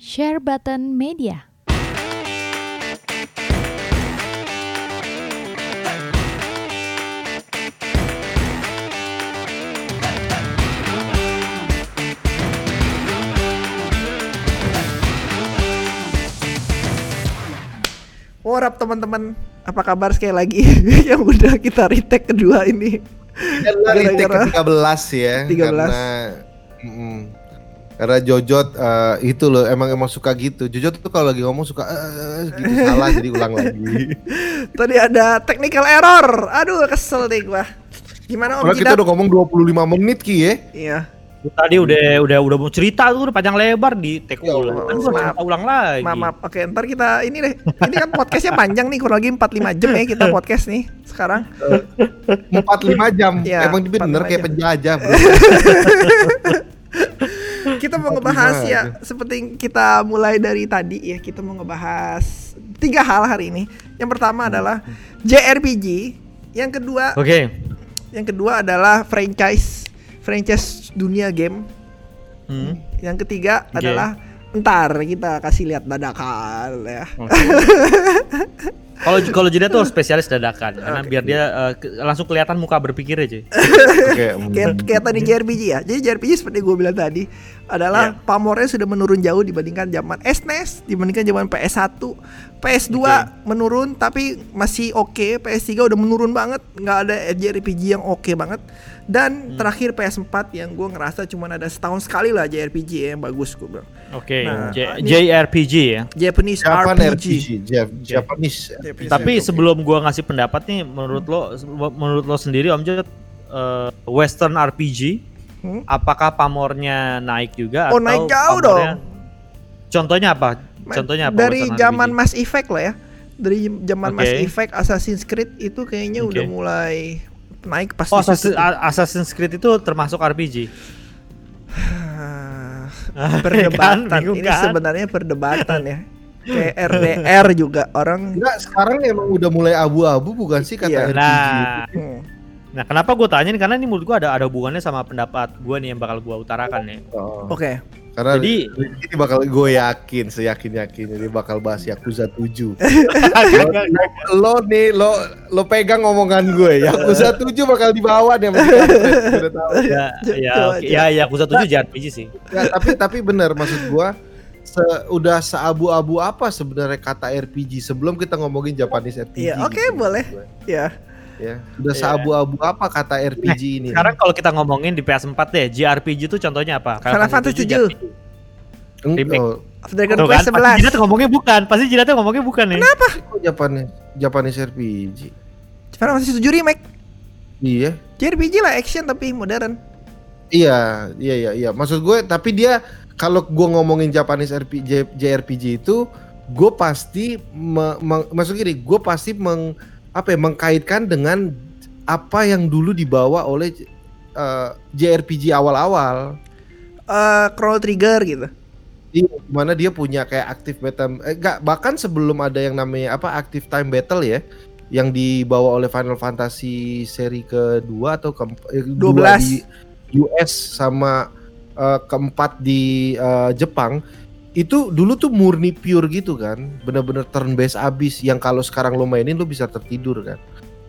Share Button Media. Warap teman-teman, apa kabar sekali lagi yang udah kita retake kedua ini? Lo retake ke Gara-gara 13 ya 13. Karena mm, Karena Jojot eh, itu loh emang emang suka gitu Jojot tuh kalau lagi ngomong suka eh, gitu salah jadi ulang lagi tadi ada technical error. Aduh, kesel deh gua. Gimana Om Kalau kita Jidat? udah ngomong 25 menit Ki ya Iya. Tadi udah udah udah mau cerita tuh udah panjang lebar di take Ya ulang. Allah. Kan gua cerita ulang lagi. Maaf, maaf. Oke, ntar kita ini deh. Ini kan podcastnya panjang nih, kurang lagi 45 jam ya kita podcast nih sekarang. 45 jam Iya, Emang bener 45 kayak penjajah bro. Mau 45 ngebahas ya, aja. seperti kita mulai dari tadi ya, kita mau ngebahas tiga hal hari ini. Yang pertama adalah JRPG, yang kedua Oke. Yang kedua adalah franchise franchise dunia game. Hmm. Yang ketiga Oke. adalah ntar kita kasih lihat dadakan ya. Kalau kalau jeda tuh spesialis dadakan karena biar dia eh, ke- langsung kelihatan muka berpikir aja. Oke. Kayak kayak tadi JRPG ya. Jadi JRPG seperti gue bilang tadi adalah Iya. pamornya sudah menurun jauh dibandingkan zaman SNES, dibandingkan zaman PS1. PS2 Oke. menurun tapi masih oke, PS3 udah menurun banget, nggak ada JRPG yang oke banget. Dan Hmm. terakhir PS4 yang gue ngerasa cuma ada setahun sekali lah JRPG yang bagus gue bilang. Oke. Nah, J- ini- JRPG ya. Japanese Japan RPG. RPG Jap- Japanese Japanese Tapi Oke. sebelum gua ngasih pendapat nih menurut lo menurut lo sendiri Om Jod eh, Western RPG Hmm? apakah pamornya naik juga Oh, atau naik jauh pamornya- dong. Contohnya apa? Contohnya apa? dari zaman? Mass Effect lah ya. Dari zaman Mass Oke. Effect, Assassin's Creed itu kayaknya Oke. udah mulai naik pas Oh, di situ Assassin- tuh. Assassin's Creed itu termasuk RPG. Perdebatan Kan, ini kan? sebenarnya perdebatan ya. Kayak RDR juga orang Enggak sekarang emang udah mulai abu-abu bukan sih kata Iya. RPG Nah, Hmm. Nah kenapa gue tanya nih? Karena ini menurut gue ada ada hubungannya sama pendapat gue nih yang bakal gue utarakan nih. Oh. Oke. Karena Jadi- ini bakal gue yakin, seyakin yakinnya dia bakal bahas Yakuza 7. lo, lo nih lo lo pegang omongan gue. Yakuza 7 bakal dibawa tahu. ya, ya, aja. ya, ya, aku satu JRPG sih. Ya, tapi tapi benar maksud gue se, udah seabu-abu apa sebenarnya kata RPG sebelum kita ngomongin Japanese RPG. Iya, oke, gitu, boleh. Ya. Ya, udah Iya. seabu-abu apa kata RPG ini? Sekarang kalau kita ngomongin di PS4 deh, JRPG itu contohnya apa? Final Fantasy 7. JRPG. Eng- remake. oh, Dragon Tuh Quest kan, pasti Jidat 11. ngomongnya bukan, pasti Jidat ngomongnya bukan nih. Kenapa? kok Japanese Japanese RPG. Final Fantasy 7 remake. Iya. JRPG lah action tapi modern. Iya, iya, iya, iya. Maksud gue, tapi dia kalau gue ngomongin Japanese RPG, JRPG itu, gue pasti, me, me- maksud gini, gue pasti meng, apa ya, mengkaitkan dengan apa yang dulu dibawa oleh eh, JRPG awal-awal. Eh Chrono Trigger gitu. Iya, mana dia punya kayak active battle, eh, enggak, bahkan sebelum ada yang namanya apa active time battle ya, yang dibawa oleh Final Fantasy seri kedua atau ke 12. di US sama eh, keempat di eh, Jepang itu dulu tuh murni pure gitu kan, bener-bener turn based abis yang kalau sekarang lo mainin lo bisa tertidur kan,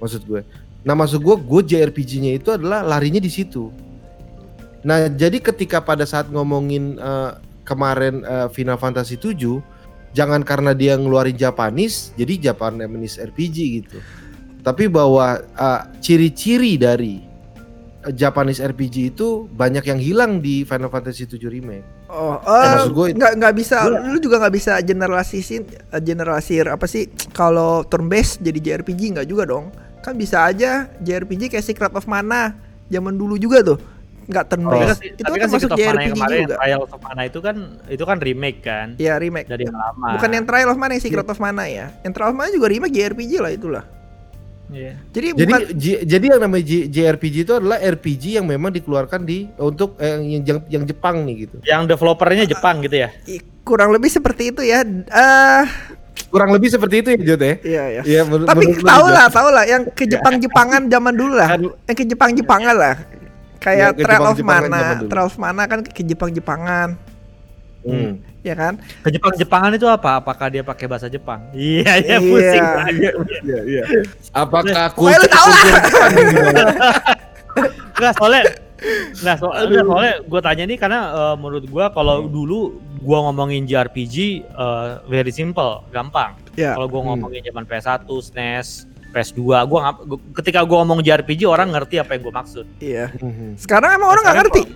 maksud gue. Nah maksud gue, gue JRPG-nya itu adalah larinya di situ. Nah jadi ketika pada saat ngomongin eh, kemarin eh, Final Fantasy 7 jangan karena dia ngeluarin Japanese jadi Japanese RPG gitu. Tapi bahwa eh, ciri-ciri dari Japanese RPG itu banyak yang hilang di Final Fantasy 7 remake. Oh, eh, maksud gue- nggak nggak bisa, Iya. lu juga nggak bisa generalisin, eh, generalisir apa sih? Kalau turn based jadi JRPG nggak juga dong? Kan bisa aja JRPG kayak Secret of Mana zaman dulu juga tuh, nggak turn based. itu tapi kan kan termasuk yang JRPG kemarin, juga. Trial of Mana itu kan itu kan remake kan Ya remake. dari yang lama. Bukan yang Trial of Mana, yang Secret of Mana ya. Yang Trial of Mana juga remake JRPG lah itulah. Iya. Jadi, Jadi bukan J- jadi yang namanya J- JRPG itu adalah RPG yang memang dikeluarkan di untuk eh, yang yang, yang Jepang nih gitu. Yang developernya Jepang gitu ya. kurang lebih seperti itu ya. Eh, Kurang lebih seperti itu ya Jod ya. iya ya. Iya, menur- Tapi juga? lah, tahu lah yang ke Jepang-Jepangan zaman dulu lah. Kan- Yang ke Jepang-Jepangan lah. Yang Kayak ke Trail of Mana. Trail of Mana kan ke Jepang-Jepangan. Hmm. ya kan? Ke Jepang Jepangan itu apa? Apakah dia pakai bahasa Jepang? Iya, Iya. dia pusing. Iya, iya. Apakah Pokoknya lu tahu lah. Enggak soalnya Nah, so, enggak, soalnya gue tanya nih karena eh, menurut gue kalau dulu gue ngomongin JRPG eh, very simple, gampang. Ya. Kalau gue Hmm. ngomongin zaman PS1, SNES, PS2, gue ketika gue ngomong JRPG orang ngerti apa yang gue maksud. Iya. Hmm. Sekarang emang orang nggak ngerti. kok-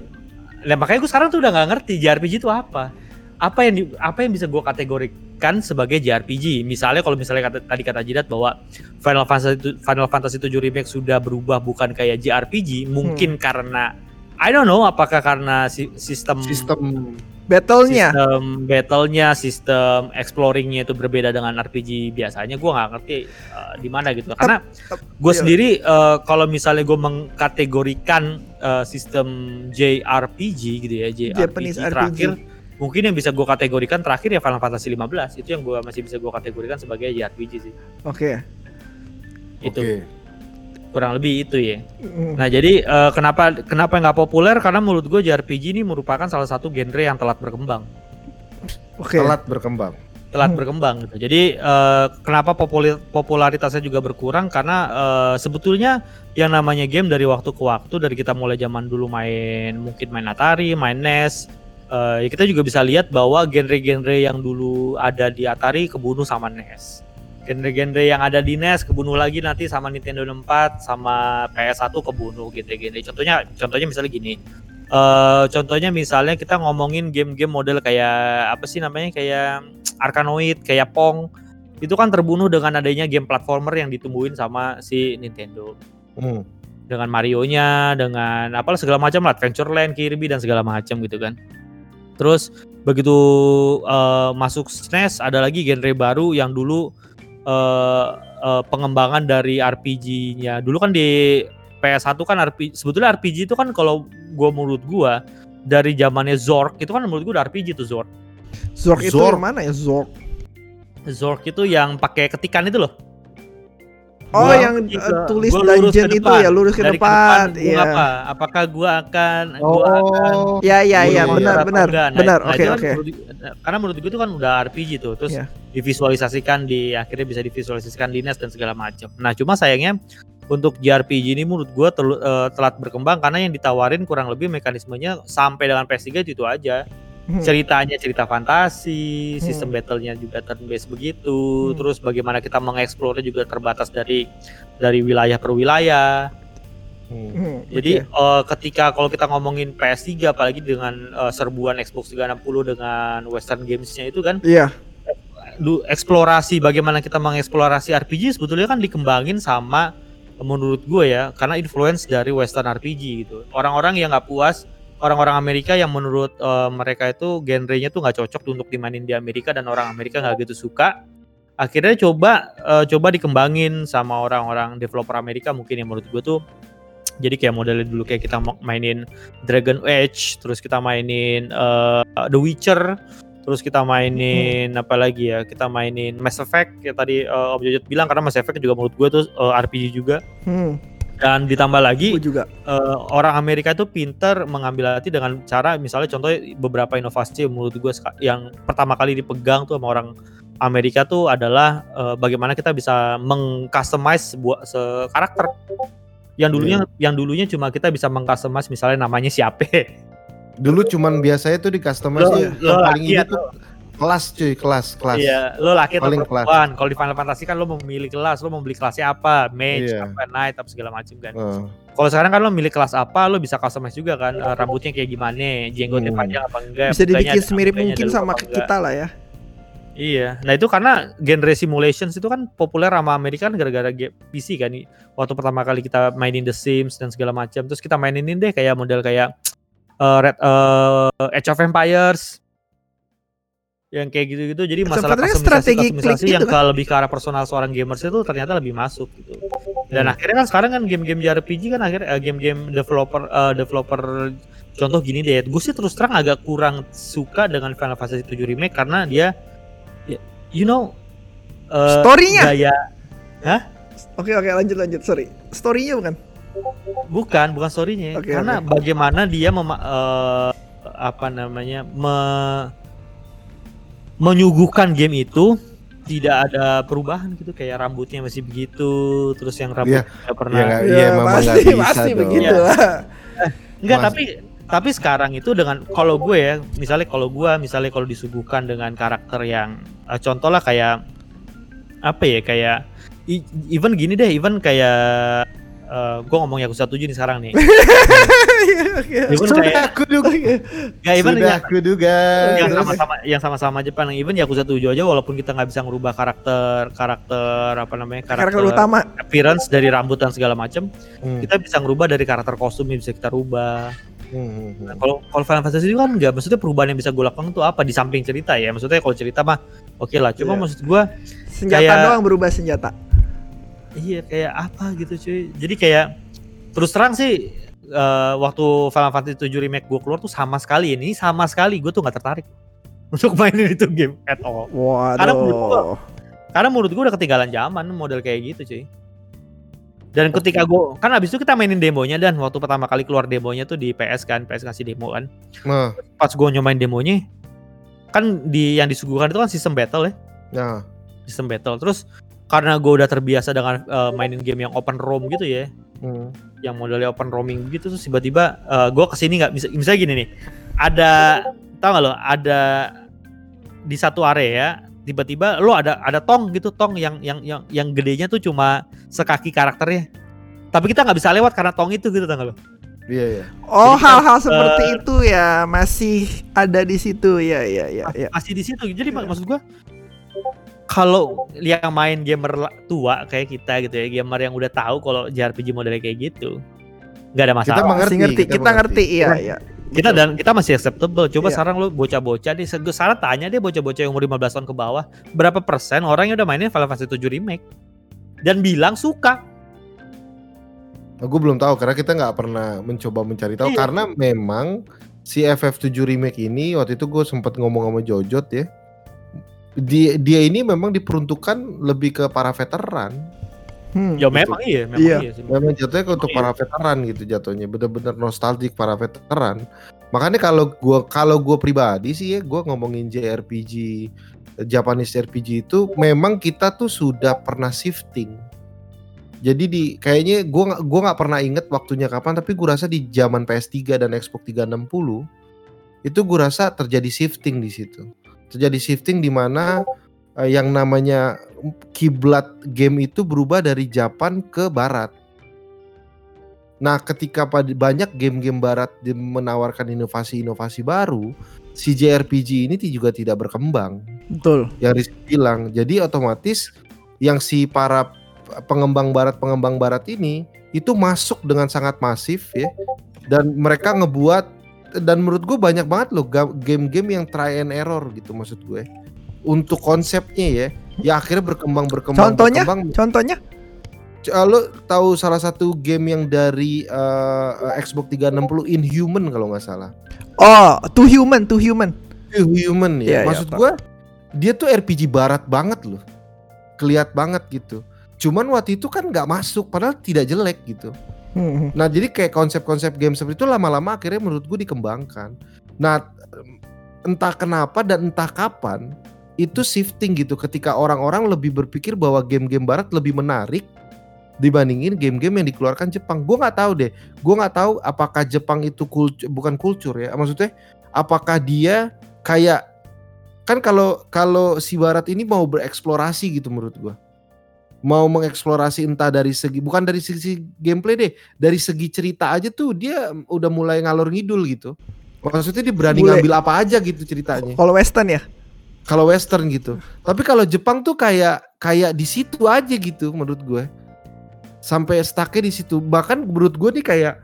Nah, makanya gue sekarang tuh udah nggak ngerti JRPG itu apa. Apa yang di- apa yang bisa gue kategorikan sebagai JRPG? Misalnya kalau misalnya kata, tadi kata Jidat bahwa Final Fantasy Final Fantasy 7 remake sudah berubah bukan kayak JRPG, mungkin karena I don't know apakah karena si- sistem Sistem Battle-nya. sistem battle-nya, sistem exploring-nya itu berbeda dengan RPG biasanya. Gue nggak ngerti uh, di mana gitu. Karena gue iya. sendiri uh, kalau misalnya gue mengkategorikan uh, sistem JRPG gitu ya, JRPG Japanese terakhir, RPG. mungkin yang bisa gue kategorikan terakhir ya Final Fantasy 15 itu yang gue masih bisa gue kategorikan sebagai JRPG sih. Oke. Itu Oke. Kurang lebih itu ya. Nah jadi uh, kenapa kenapa nggak populer? Karena menurut gue JRPG ini merupakan salah satu genre yang telat berkembang. Oke. Telat berkembang. telat Hmm. berkembang gitu. Jadi eh, kenapa popularitasnya juga berkurang karena eh, sebetulnya yang namanya game dari waktu ke waktu dari kita mulai zaman dulu main mungkin main Atari, main NES eh, ya kita juga bisa lihat bahwa genre-genre yang dulu ada di Atari kebunuh sama NES. Genre-genre yang ada di NES kebunuh lagi nanti sama Nintendo 64 sama PS1 kebunuh gitu-gitu. Contohnya contohnya misalnya gini. eh contohnya misalnya kita ngomongin game-game model kayak apa sih namanya kayak Arkanoid, kayak Pong itu kan terbunuh dengan adanya game platformer yang ditumbuhin sama si Nintendo Hmm. dengan Mario-nya, dengan apalah segala macam lah, Adventureland, Kirby dan segala macam gitu kan. Terus begitu eh, masuk SNES ada lagi genre baru yang dulu eh, eh, pengembangan dari RPG-nya. Dulu kan di PS1 kan RPG sebetulnya RPG itu kan kalau gua menurut gua dari zamannya Zork itu kan menurut gua udah RPG tuh Zork. Zork itu Zork. yang mana ya Zork? Zork itu yang pakai ketikan itu loh. Oh, Gua yang uh, tulis gua dungeon itu depan. ya, lurus ke Dari depan. Iya. apa? Apakah gua akan gua akan Oh. Ya, ya, ya, benar, benar? Nah, benar. nah, Oke, kan oke. menurut- karena menurut gue itu kan udah RPG tuh, terus Iya. divisualisasikan di akhirnya bisa divisualisasikan di NES dan segala macam. Nah, cuma sayangnya untuk JRPG ini menurut gua terl- eh, telat berkembang karena yang ditawarin kurang lebih mekanismenya sampai dengan PS3 itu, itu aja. Hmm. Ceritanya cerita fantasi, sistem Hmm. battle-nya juga turn based begitu, Hmm. terus bagaimana kita mengeksplornya juga terbatas dari dari wilayah per wilayah. Hmm. Hmm, Jadi oke. eh, ketika kalau kita ngomongin PS3 apalagi dengan eh, serbuan Xbox 360 dengan Western Games-nya itu kan Iya. du, eksplorasi bagaimana kita mengeksplorasi RPG sebetulnya kan dikembangin sama menurut gue ya karena influence dari Western RPG gitu. Orang-orang yang nggak puas orang-orang Amerika yang menurut eh, mereka itu genrenya tuh nggak cocok untuk dimainin di Amerika dan orang Amerika nggak gitu suka. Akhirnya coba eh, coba dikembangin sama orang-orang developer Amerika mungkin yang menurut gue tuh jadi kayak modelnya dulu kayak kita mainin Dragon Age terus kita mainin eh, The Witcher terus kita mainin apa lagi ya kita mainin Mass Effect ya tadi eh, Om Jojot bilang karena Mass Effect juga menurut gue tuh eh, RPG juga. Hmm, dan ditambah lagi gue juga. eh, orang Amerika itu pinter mengambil hati dengan cara misalnya contohnya beberapa inovasi menurut gue yang pertama kali dipegang tuh sama orang Amerika tuh adalah eh, bagaimana kita bisa mengcustomize sebuah se karakter. Yang dulunya yang dulunya cuma kita bisa mengcustomize misalnya namanya siapa. Dulu cuman biasanya tuh di customize yang paling atau- tuh kelas cuy, kelas, kelas. Iya, lo laki atau Paling perempuan. Kalau di Final Fantasy kan lo memilih kelas, lo mau beli kelasnya apa, mage, Iya. apa, knight, apa segala macam kan. Heeh. Kalau sekarang kan lo milih kelas apa, lo bisa customize juga kan, eh, rambutnya kayak gimana, jenggotnya Hmm. panjang apa enggak, Bisa dibikin semirip mungkin sama kita lah ya. Iya, nah itu karena genre simulations itu kan populer sama Amerika kan gara-gara PC kan. Waktu pertama kali kita mainin The Sims dan segala macam, terus kita mainin deh kayak model kayak eh, Red eh, Age of Empires yang kayak gitu-gitu. Jadi masalah kan strategi kustomisasi yang itu ke lebih ke arah personal seorang gamers itu ternyata lebih masuk gitu. Dan Hmm. akhirnya kan sekarang kan game-game JRPG kan akhirnya eh, game-game developer eh, developer contoh gini deh, gue sih terus terang agak kurang suka dengan Final Fantasy 7 remake karena dia ya, you know eh, Story-nya. gaya Oke oke lanjut lanjut sorry. Story-nya bukan? bukan bukan storynya Oke, karena bagaimana dia mema- eh, apa namanya me- menyuguhkan game itu tidak ada perubahan gitu kayak rambutnya masih begitu terus yang rambutnya nggak pernah Iya, nggak- iya, memang pasti, nggak bisa pasti dong. begitu Iya. lah. Enggak, Mas- tapi tapi sekarang itu dengan kalau gue ya, misalnya kalau gue misalnya kalau disuguhkan dengan karakter yang eh, contoh lah kayak apa ya kayak even gini deh, even kayak eh gue ngomong Yakuza 7 nih sekarang nih. even Sudah kayak aku duga. ya even Sudah yang, aku duga. yang sama-sama yang sama-sama Jepang, even Yakuza 7 aja walaupun kita nggak bisa ngerubah karakter karakter apa namanya Karakter utama. appearance dari rambut dan segala macam, Hmm, kita bisa ngerubah dari karakter kostumnya bisa kita rubah. hmm, hmm, hmm. Nah, kalau kalau Final Fantasy itu kan nggak maksudnya perubahan yang bisa gue lakukan itu apa di samping cerita ya maksudnya kalau cerita mah oke lah cuma Iya. maksud gue Senjata Kayak- doang berubah senjata. Iya kayak apa gitu cuy. Jadi kayak terus terang sih eh, waktu Final Fantasy 7 remake gue keluar tuh sama sekali. Ini sama sekali gue tuh nggak tertarik untuk mainin itu game at all. Karena menurut Waduh. karena menurut gue udah ketinggalan zaman model kayak gitu cuy. Dan ketika gue kan abis itu kita mainin demonya dan waktu pertama kali keluar demonya tuh di PS kan PS ngasih demo kan. Nah, pas gue nyobain demonya kan di yang disuguhkan itu kan sistem battle ya. Nah, sistem battle. Terus karena gue udah terbiasa dengan eh, mainin game yang open roam gitu ya hmm. yang modelnya open roaming gitu terus tiba-tiba gue ke sini nggak bisa misalnya gini nih ada tau gak lo ada di satu area tiba-tiba lo ada ada tong gitu tong yang yang yang yang gedenya tuh cuma sekaki karakternya tapi kita nggak bisa lewat karena tong itu gitu tau gak lo Iya, iya. Oh, hal-hal seperti eh, itu ya masih ada di situ ya ya ya ya. masih di situ jadi mak- maksud gua kalau yang main gamer tua kayak kita gitu ya gamer yang udah tahu kalau JRPG modelnya kayak gitu nggak ada Kita masalah mengerti, Masih ngerti, kita kita ngerti, iya mengerti. iya. kita dan kita masih acceptable coba Iya. sekarang lu bocah-bocah gue salah tanya deh bocah-bocah yang umur 15 tahun ke bawah berapa persen orang yang udah mainin Final Fantasy 7 remake dan bilang suka Aku belum tahu karena kita nggak pernah mencoba mencari tahu Iya. karena memang si FF7 remake ini waktu itu gue sempat ngomong sama Jojot ya. Dia dia ini memang diperuntukkan lebih ke para veteran. Hmm. ya memang iya memang Iya. iya, sih. Memang jatuhnya ke untuk Iya. para veteran gitu jatuhnya bener-bener nostalgic para veteran. Makanya kalau gua kalau gua pribadi sih ya gua ngomongin JRPG Japanese RPG itu memang kita tuh sudah pernah shifting. Jadi di kayaknya gua gua nggak pernah inget waktunya kapan tapi gua rasa di zaman PS3 dan Xbox 360 itu gua rasa terjadi shifting di situ. Terjadi shifting di mana eh, yang namanya kiblat game itu berubah dari Japan ke barat. Nah, ketika banyak game-game barat menawarkan inovasi-inovasi baru, si JRPG ini juga tidak berkembang. Betul. Yang Rizky bilang, jadi otomatis yang si para pengembang barat pengembang barat ini itu masuk dengan sangat masif ya, dan mereka ngebuat dan menurut gue banyak banget loh ga- game-game yang try and error gitu maksud gue untuk konsepnya ya, ya akhirnya berkembang berkembang Contohnya? berkembang Contohnya? Uh, lo tahu salah satu game yang dari uh, Xbox 360 Inhuman kalau nggak salah. Oh, too human, too human. Inhuman Iya, ya. iya, Maksud Pak. gua dia tuh RPG barat banget loh. Keliat banget gitu. Cuman waktu itu kan nggak masuk padahal tidak jelek gitu. Hmm. Nah, jadi kayak konsep-konsep game seperti itu lama-lama akhirnya menurut gue dikembangkan. Nah, entah kenapa dan entah kapan itu shifting gitu ketika orang-orang lebih berpikir bahwa game-game barat lebih menarik dibandingin game-game yang dikeluarkan Jepang. Gue nggak tahu deh. Gue nggak tahu apakah Jepang itu kultur bukan kultur ya. Maksudnya apakah dia kayak kan kalau kalau si barat ini mau bereksplorasi gitu menurut gue. Mau mengeksplorasi entah dari segi bukan dari segi gameplay deh, dari segi cerita aja tuh dia udah mulai ngalor ngidul gitu. Maksudnya dia berani Bule. ngambil apa aja gitu ceritanya. Kalau western ya? Kalau western gitu. Tapi kalau Jepang tuh kayak kayak di situ aja gitu menurut gue. Sampai stucknya di situ. Bahkan menurut gue nih kayak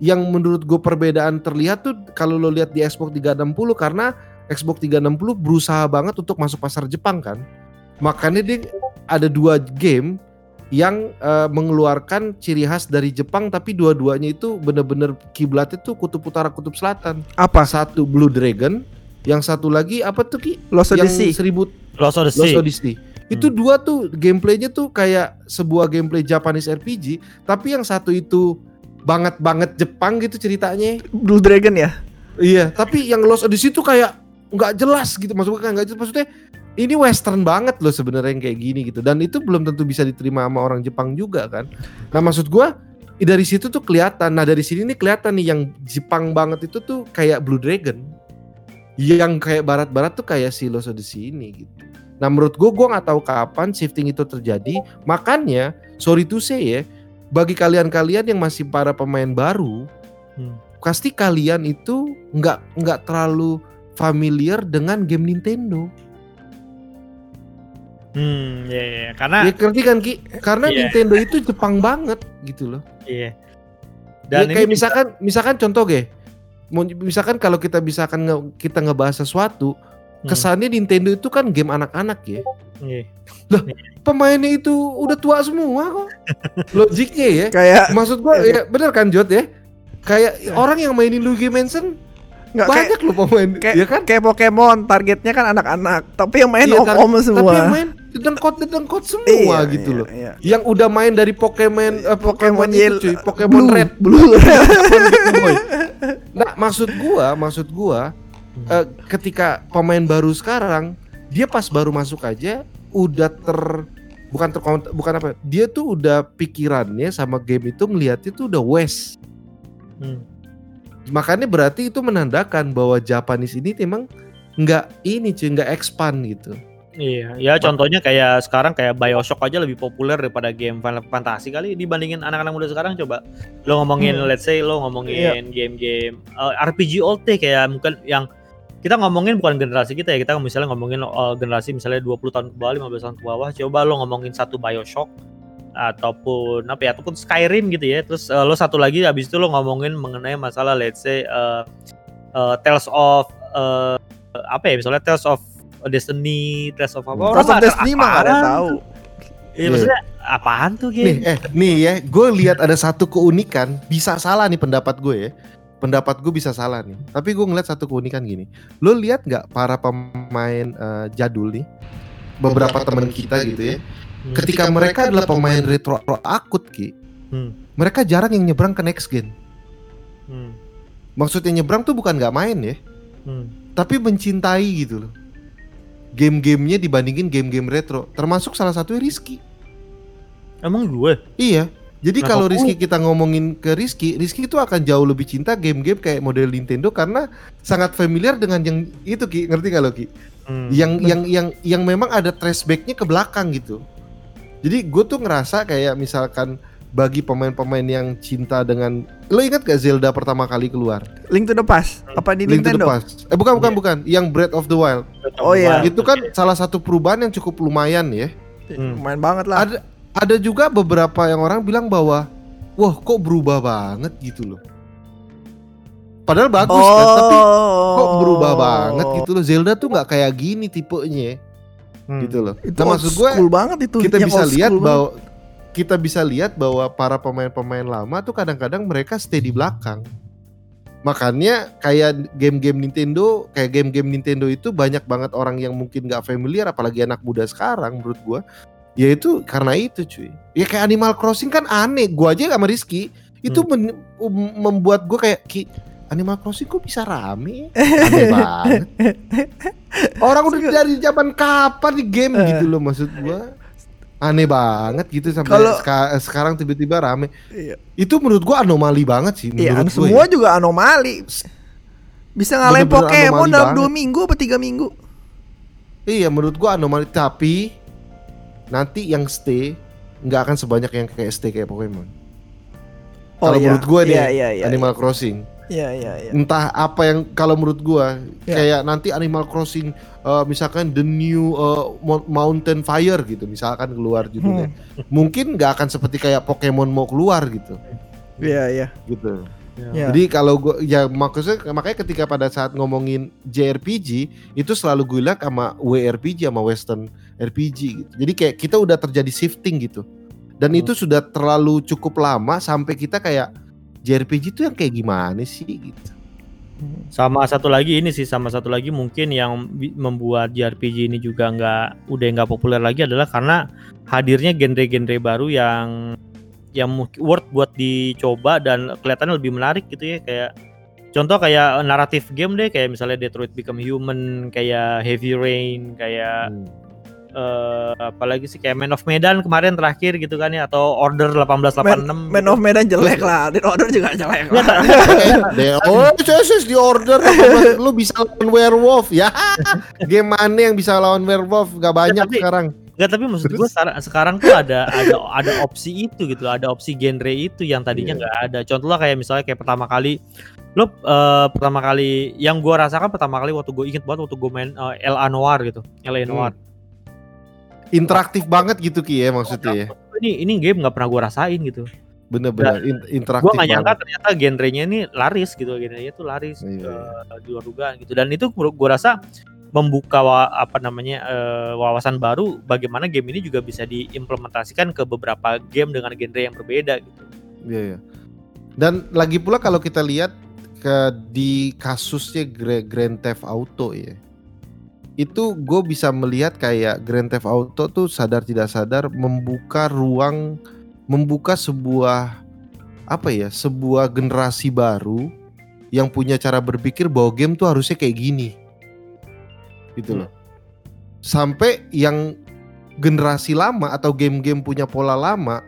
yang menurut gue perbedaan terlihat tuh kalau lo lihat di Xbox 360 karena Xbox 360 berusaha banget untuk masuk pasar Jepang kan. Makanya dia ada dua game yang eh, mengeluarkan ciri khas dari Jepang tapi dua-duanya itu bener-bener kiblatnya tuh kutub utara kutub selatan. Apa? Satu Blue Dragon, yang satu lagi apa tuh Ki? Lost yang Odyssey. seribu Lost Lost Odyssey Odyssey. Itu dua tuh gameplaynya tuh kayak sebuah gameplay Japanese RPG, tapi yang satu itu banget banget Jepang gitu ceritanya. Blue Dragon ya? Iya, tapi yang Lost Odyssey tuh kayak nggak jelas gitu maksud gue kan nggak jelas maksudnya ini western banget loh sebenarnya yang kayak gini gitu. Dan itu belum tentu bisa diterima sama orang Jepang juga kan? Nah maksud gue dari situ tuh kelihatan. Nah dari sini nih kelihatan nih yang Jepang banget itu tuh kayak Blue Dragon. Yang kayak barat-barat tuh kayak si Lost Odyssey ini gitu. Nah menurut gue gue nggak tahu kapan shifting itu terjadi. Makanya sorry to say ya bagi kalian-kalian yang masih para pemain baru Hmm. pasti kalian itu nggak nggak terlalu familiar dengan game Nintendo. Hmm, ya, ya, ya. karena ya ngerti kan Ki? Karena Iya. Nintendo itu Jepang banget gitu loh. iya. Dan Dan kayak ini misalkan misalkan contoh ge. Mau- Misalkan kalau kita misalkan nge- kita ngebahas sesuatu, Hmm. kesannya Nintendo itu kan game anak-anak ya. Iya. Pemainnya itu udah tua semua kok. Logiknya ya. Kayak Maksud gua Iya. ya bener kan Jod ya? Kayak orang yang mainin Luigi Mansion nggak kayak banyak loh pemain, kayak, ya kan? kayak Pokemon targetnya kan anak-anak tapi yang main Iya, om-om semua Tapi yang main dedengkot dedengkot semua Iya, gitu iya, loh. iya. Yang udah main dari Pokemon eh, Pokemon Pokemon Yellow, itu cuy, Pokemon Blue, Red, Blue. Pokemon. Nah, maksud gua, maksud gua eh, ketika pemain baru sekarang dia pas baru masuk aja udah ter bukan ter bukan apa dia tuh udah pikirannya sama game itu ngeliatnya tuh udah west Hmm. makanya berarti itu menandakan bahwa Japanese ini emang nggak ini cuy nggak expand gitu Iya, ya contohnya kayak sekarang kayak Bioshock aja lebih populer daripada game Final Fantasy kali dibandingin anak-anak muda sekarang coba. Lo ngomongin Hmm. let's say lo ngomongin game-game uh, RPG old kayak mungkin yang kita ngomongin bukan generasi kita ya, kita misalnya ngomongin uh, generasi misalnya 20 tahun ke bawah, 15 tahun ke bawah, coba lo ngomongin satu Bioshock ataupun apa ya ataupun Skyrim gitu ya. Terus uh, lo satu lagi habis itu lo ngomongin mengenai masalah let's say uh, uh, Tales of uh, apa ya misalnya Tales of Destiny, Tales of apa? Nggak ada Destiny mah ada tahu Iya maksudnya apaan tuh Nih, game? eh, nih ya, gue lihat ada satu keunikan, bisa salah nih pendapat gue ya. Pendapat gue bisa salah nih. Tapi gue ngeliat satu keunikan gini. Lo lihat nggak para pemain eh, jadul nih, beberapa teman kita gitu ya, Hmm. ketika mereka adalah pemain retro akut ki, Hmm. mereka jarang yang nyebrang ke next gen. Hmm. Maksudnya nyebrang tuh bukan nggak main ya, Hmm. tapi mencintai gitu loh. Game-gamenya dibandingin game-game retro, termasuk salah satunya Rizky. Emang gue? Iya. Jadi kalau? Rizky kita ngomongin ke Rizky, Rizky itu akan jauh lebih cinta game-game kayak model Nintendo karena sangat familiar dengan yang itu Ki, ngerti gak lo Ki? Hmm. Yang yang yang yang memang ada flashbacknya ke belakang gitu. Jadi gue tuh ngerasa kayak misalkan bagi pemain-pemain yang cinta dengan lo ingat gak Zelda pertama kali keluar? Link to the Past apa di Link to the Nintendo Past. Eh bukan bukan Iya. bukan, yang Breath of the Wild. Oh, iya. Itu kan salah satu perubahan yang cukup lumayan ya. Hmm. main banget lah Ada ada juga beberapa yang orang bilang bahwa wah kok berubah banget gitu loh. Padahal bagus kan, tapi kok berubah banget gitu loh. Zelda tuh nggak kayak gini tipenya Hmm. gitu loh. itu Nah, maksud gue school banget itu kita Yang bisa lihat bahwa kita bisa lihat bahwa para pemain-pemain lama tuh kadang-kadang mereka stay di belakang. Makanya kayak game-game Nintendo, kayak game-game Nintendo itu banyak banget orang yang mungkin nggak familiar apalagi anak muda sekarang menurut gua. Ya itu karena itu cuy. Ya kayak Animal Crossing kan aneh. Gua aja sama Rizky itu men- um- membuat gua kayak "Ki, Animal Crossing kok bisa rame? Aneh banget. Orang udah dari zaman kapan di game Eh. gitu loh maksud gua. Aneh banget gitu sampai Kalau- seka- sekarang tiba-tiba rame. Iya. Itu menurut gua anomali banget sih Iya, menurut gua. semua ya. juga anomali. Bisa ngalahin Pokemon dalam dua minggu apa tiga minggu? Iya, menurut gua anomali tapi nanti yang stay nggak akan sebanyak yang kayak stay kayak Pokemon. Kalau iya. menurut gua nih Iya, iya, iya, Animal Crossing. Iya, iya, iya. Entah apa yang kalau menurut gua Ya. kayak nanti Animal Crossing uh, misalkan the new uh, Mo- Mountain Fire gitu misalkan keluar judulnya. Hmm. Mungkin nggak akan seperti kayak Pokemon mau keluar gitu. Iya, iya. Gitu. Iya. Jadi kalau gua ya maksudnya makanya ketika pada saat ngomongin JRPG itu selalu gue bilang sama WRPG sama Western RPG gitu. Jadi kayak kita udah terjadi shifting gitu. Dan Hmm. itu sudah terlalu cukup lama sampai kita kayak JRPG itu yang kayak gimana sih gitu. Sama satu lagi ini sih, sama satu lagi mungkin yang membuat JRPG ini juga nggak udah nggak populer lagi adalah karena hadirnya genre-genre baru yang yang worth buat dicoba dan kelihatannya lebih menarik gitu ya kayak contoh kayak naratif game deh kayak misalnya Detroit Become Human kayak Heavy Rain kayak Hmm. Eh apalagi sih kayak Man of Medan kemarin terakhir gitu kan ya atau Order 1886 Man of Medan jelek lah, Dead Order juga jelek lah. Deh, oh, CSS di order lu bisa lawan werewolf ya. Game mana yang bisa lawan werewolf? Gak banyak tapi- sekarang. Enggak tapi maksud gue sekarang, sekarang tuh ada ada ada opsi itu gitu ada opsi genre itu yang tadinya Iya. nggak ada contoh lah kayak misalnya kayak pertama kali lo eh, pertama kali yang gua rasakan pertama kali waktu gue inget banget waktu gue main eh, El Noir gitu El Noir Interaktif banget gitu Ki ya maksudnya ya. ini ini game nggak pernah gue rasain gitu Bener-bener gue interaktif nggak nyangka banget. ternyata genrenya ini laris gitu genrenya itu laris Iya, eh, di luar dugaan gitu dan itu gue rasa membuka wa- apa namanya eh, wawasan baru bagaimana game ini juga bisa diimplementasikan ke beberapa game dengan genre yang berbeda gitu Iya, iya. Dan lagi pula kalau kita lihat ke di kasusnya Gra- Grand Theft Auto ya. Itu gue bisa melihat kayak Grand Theft Auto tuh sadar tidak sadar membuka ruang membuka sebuah apa ya, sebuah generasi baru yang punya cara berpikir bahwa game tuh harusnya kayak gini. Gitu loh. Sampai yang generasi lama atau game-game punya pola lama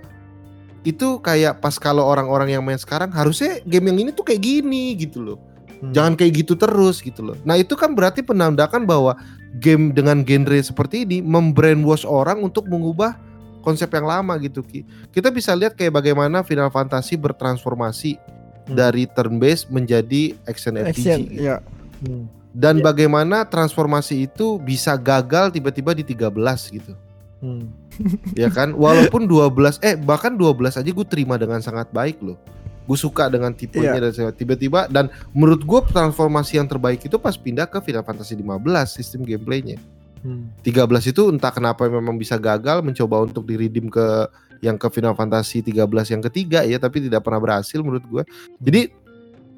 itu kayak pas kalau orang-orang yang main sekarang harusnya game yang ini tuh kayak gini gitu loh. Hmm. Jangan kayak gitu terus gitu loh. Nah, itu kan berarti penandakan bahwa game dengan genre seperti ini membrainwash orang untuk mengubah konsep yang lama gitu Ki. Kita bisa lihat kayak bagaimana Final Fantasy bertransformasi Hmm. dari turn based menjadi action RPG. Action, gitu. ya. Hmm. Dan Iya. bagaimana transformasi itu bisa gagal tiba-tiba di 13 gitu. Hmm. ya kan walaupun 12 eh bahkan 12 aja gue terima dengan sangat baik loh gue suka dengan tipenya dan segala- tiba-tiba dan menurut gue transformasi yang terbaik itu pas pindah ke Final Fantasy 15 sistem gameplaynya. Hmm. 13 itu entah kenapa memang bisa gagal mencoba untuk diridim ke yang ke Final Fantasy 13 yang ketiga ya tapi tidak pernah berhasil menurut gue jadi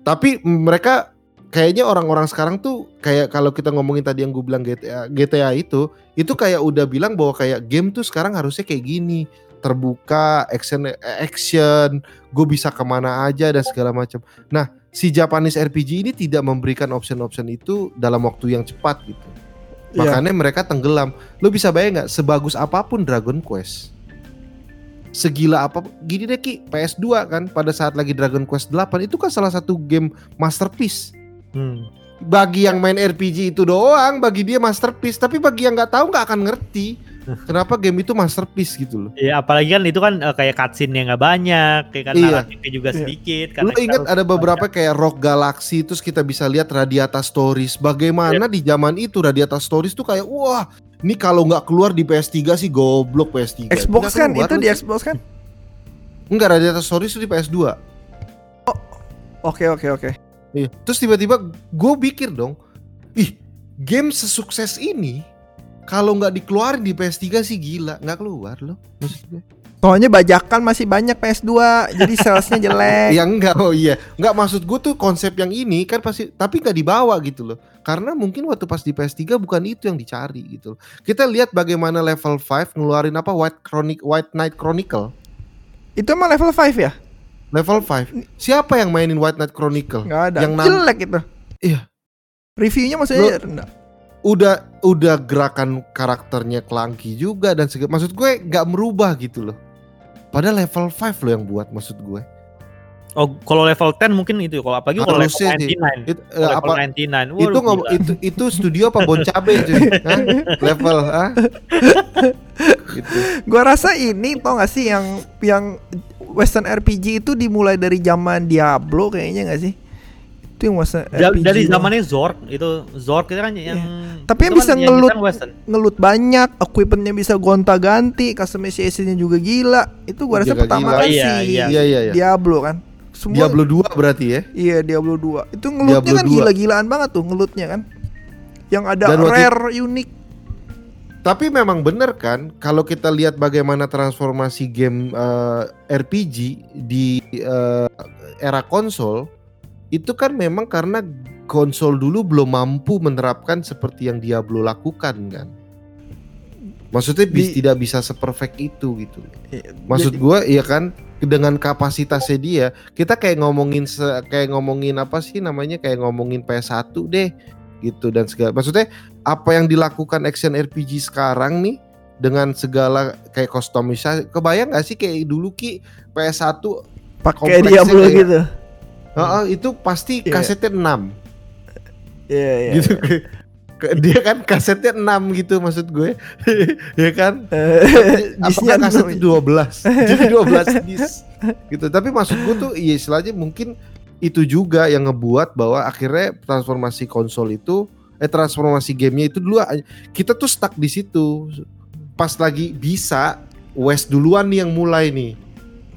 tapi mereka kayaknya orang-orang sekarang tuh kayak kalau kita ngomongin tadi yang gue bilang GTA GTA itu itu kayak udah bilang bahwa kayak game tuh sekarang harusnya kayak gini terbuka action action gue bisa ke mana aja dan segala macam. Nah si Japanese RPG ini tidak memberikan option-option itu dalam waktu yang cepat gitu. Iya. makanya mereka tenggelam. Lo bisa bayang nggak sebagus apa pun Dragon Quest segila apa gini deh Ki PS2 kan pada saat lagi Dragon Quest 8 itu kan salah satu game masterpiece. Hmm. bagi yang main RPG itu doang bagi dia masterpiece. Tapi bagi yang nggak tahu nggak akan ngerti kenapa game itu masterpiece gitu loh Ya apalagi kan itu kan eh, kayak cutscene-nya nggak banyak, kayak kan Iya. naratifnya juga Iya. sedikit. Lu karena kita ingat ada beberapa kayak Rock Galaxy terus kita bisa lihat Radiata Stories. Bagaimana di zaman itu Radiata Stories tuh kayak wah, ini kalau nggak keluar di PS3 sih goblok PS3. Xbox kan keluar itu lu di. Xbox kan? Enggak Radiata Stories itu di PS2. Oke oke oke. Iya. Terus tiba-tiba gue pikir dong, ih game sesukses ini kalau nggak dikeluarin di PS3 sih gila, nggak keluar loh. Maksud gue. Soalnya bajakan masih banyak PS2, jadi salesnya jelek. Ya enggak, oh iya. Enggak maksud gue tuh konsep yang ini kan pasti tapi nggak dibawa gitu loh. Karena mungkin waktu pas di PS3 bukan itu yang dicari gitu loh. Kita lihat bagaimana level 5 ngeluarin apa White Chronic White Knight Chronicle. Itu emang level 5 ya? Level 5. Siapa yang mainin White Knight Chronicle? Nggak ada. Yang jelek itu. Iya. Reviewnya maksudnya rendah. Udah udah gerakan karakternya clunky juga dan segala maksud gue nggak merubah gitu loh. Padahal level 5 loh yang buat maksud gue. Oh, kalau level 10 mungkin itu. Kalau apalagi kalau level Harusnya sih. 99. It, eh, Kalau level apa 99. Waduh, itu ngom- gila. itu itu studio apa bon cabe cuy? Hah? Level ah? gitu. Gua rasa ini tau gak sih yang yang Western RPG itu dimulai dari zaman Diablo kayaknya gak sih? Itu yang Western Da- RPG. dari zamannya Zork itu Zork itu kan yang Tapi yang bisa kan ngelut- Western. ngelut banyak, equipmentnya bisa gonta-ganti, customization-nya juga gila. Itu gua rasa Juga pertama gila. kan Iya, si iya. Iya iya iya. Diablo kan. Semua Diablo 2 berarti ya. Iya Diablo 2 Itu ngelutnya Diablo kan 2. gila-gilaan banget tuh ngelutnya kan Yang ada Dan waktu- rare unik Tapi memang bener kan kalau kita lihat bagaimana transformasi game eh, RPG di eh, era konsol itu kan memang karena konsol dulu belum mampu menerapkan seperti yang Diablo lakukan kan. Maksudnya bis- Di- tidak bisa seperfect itu gitu. Iya, Maksud gua iya kan dengan kapasitasnya dia, kita kayak ngomongin se- kayak ngomongin apa sih namanya kayak ngomongin PS1 deh gitu dan segala. Maksudnya apa yang dilakukan action RPG sekarang nih dengan segala kayak customisasi kebayang gak sih kayak dulu Ki PS1 Pakai Diablo kayak- gitu. Heeh, itu pasti Iya. kasetnya 6 Iya, iya. gitu. Ke- dia kan kasetnya 6 gitu maksud gue. Ya kan? Eh, apakah enam. 12 jadi 12 dis gitu. Tapi maksud gue tuh iya istilahnya mungkin itu juga yang ngebuat bahwa akhirnya transformasi konsol itu eh transformasi gamenya itu dulu a- kita tuh stuck di situ. Pas lagi bisa West duluan nih yang mulai nih.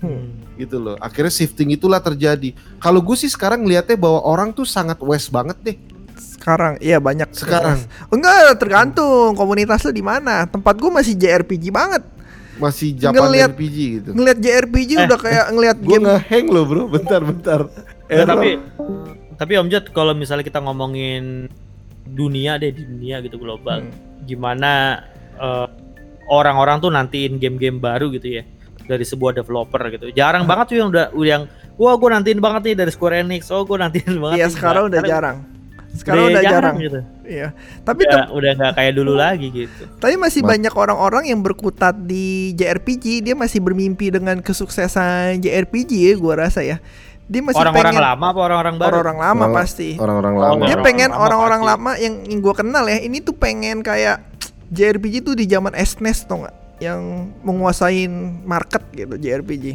Hmm. Gitu loh. Akhirnya shifting itulah terjadi. Kalau gue sih sekarang ngeliatnya bahwa orang tuh sangat West banget deh. Sekarang iya banyak. Sekarang. Enggak, tergantung komunitas lu di mana. Tempat gua masih JRPG banget. masih Japan Ngeliat- RPG gitu? Ngelihat JRPG Eh, udah kayak ngelihat gue game. ngehang loh bro. Bentar bentar. Ya, Error. tapi tapi Om Jod kalau misalnya kita ngomongin dunia deh di dunia gitu global, Hmm. gimana eh, orang-orang tuh nantiin game-game baru gitu ya dari sebuah developer gitu. Jarang banget tuh yang udah udah yang wah gue nantiin banget nih dari Square Enix. Oh gue nantiin banget. Iya, nih." sekarang udah jarang. Sekarang udah jarang. gitu. Iya. Tapi Udah udah nggak kayak dulu lagi gitu. Tapi masih Ma- banyak orang-orang yang berkutat di JRPG, dia masih bermimpi dengan kesuksesan JRPG ya, gua rasa ya. Dia masih Orang-orang pengen lama apa orang-orang baru? orang-orang lama Orang- pasti. orang-orang lama Dia pengen lama orang-orang pasti. lama yang, yang gua kenal ya, ini tuh pengen kayak JRPG tuh di zaman SNES tau nggak? Yang menguasain market gitu JRPG.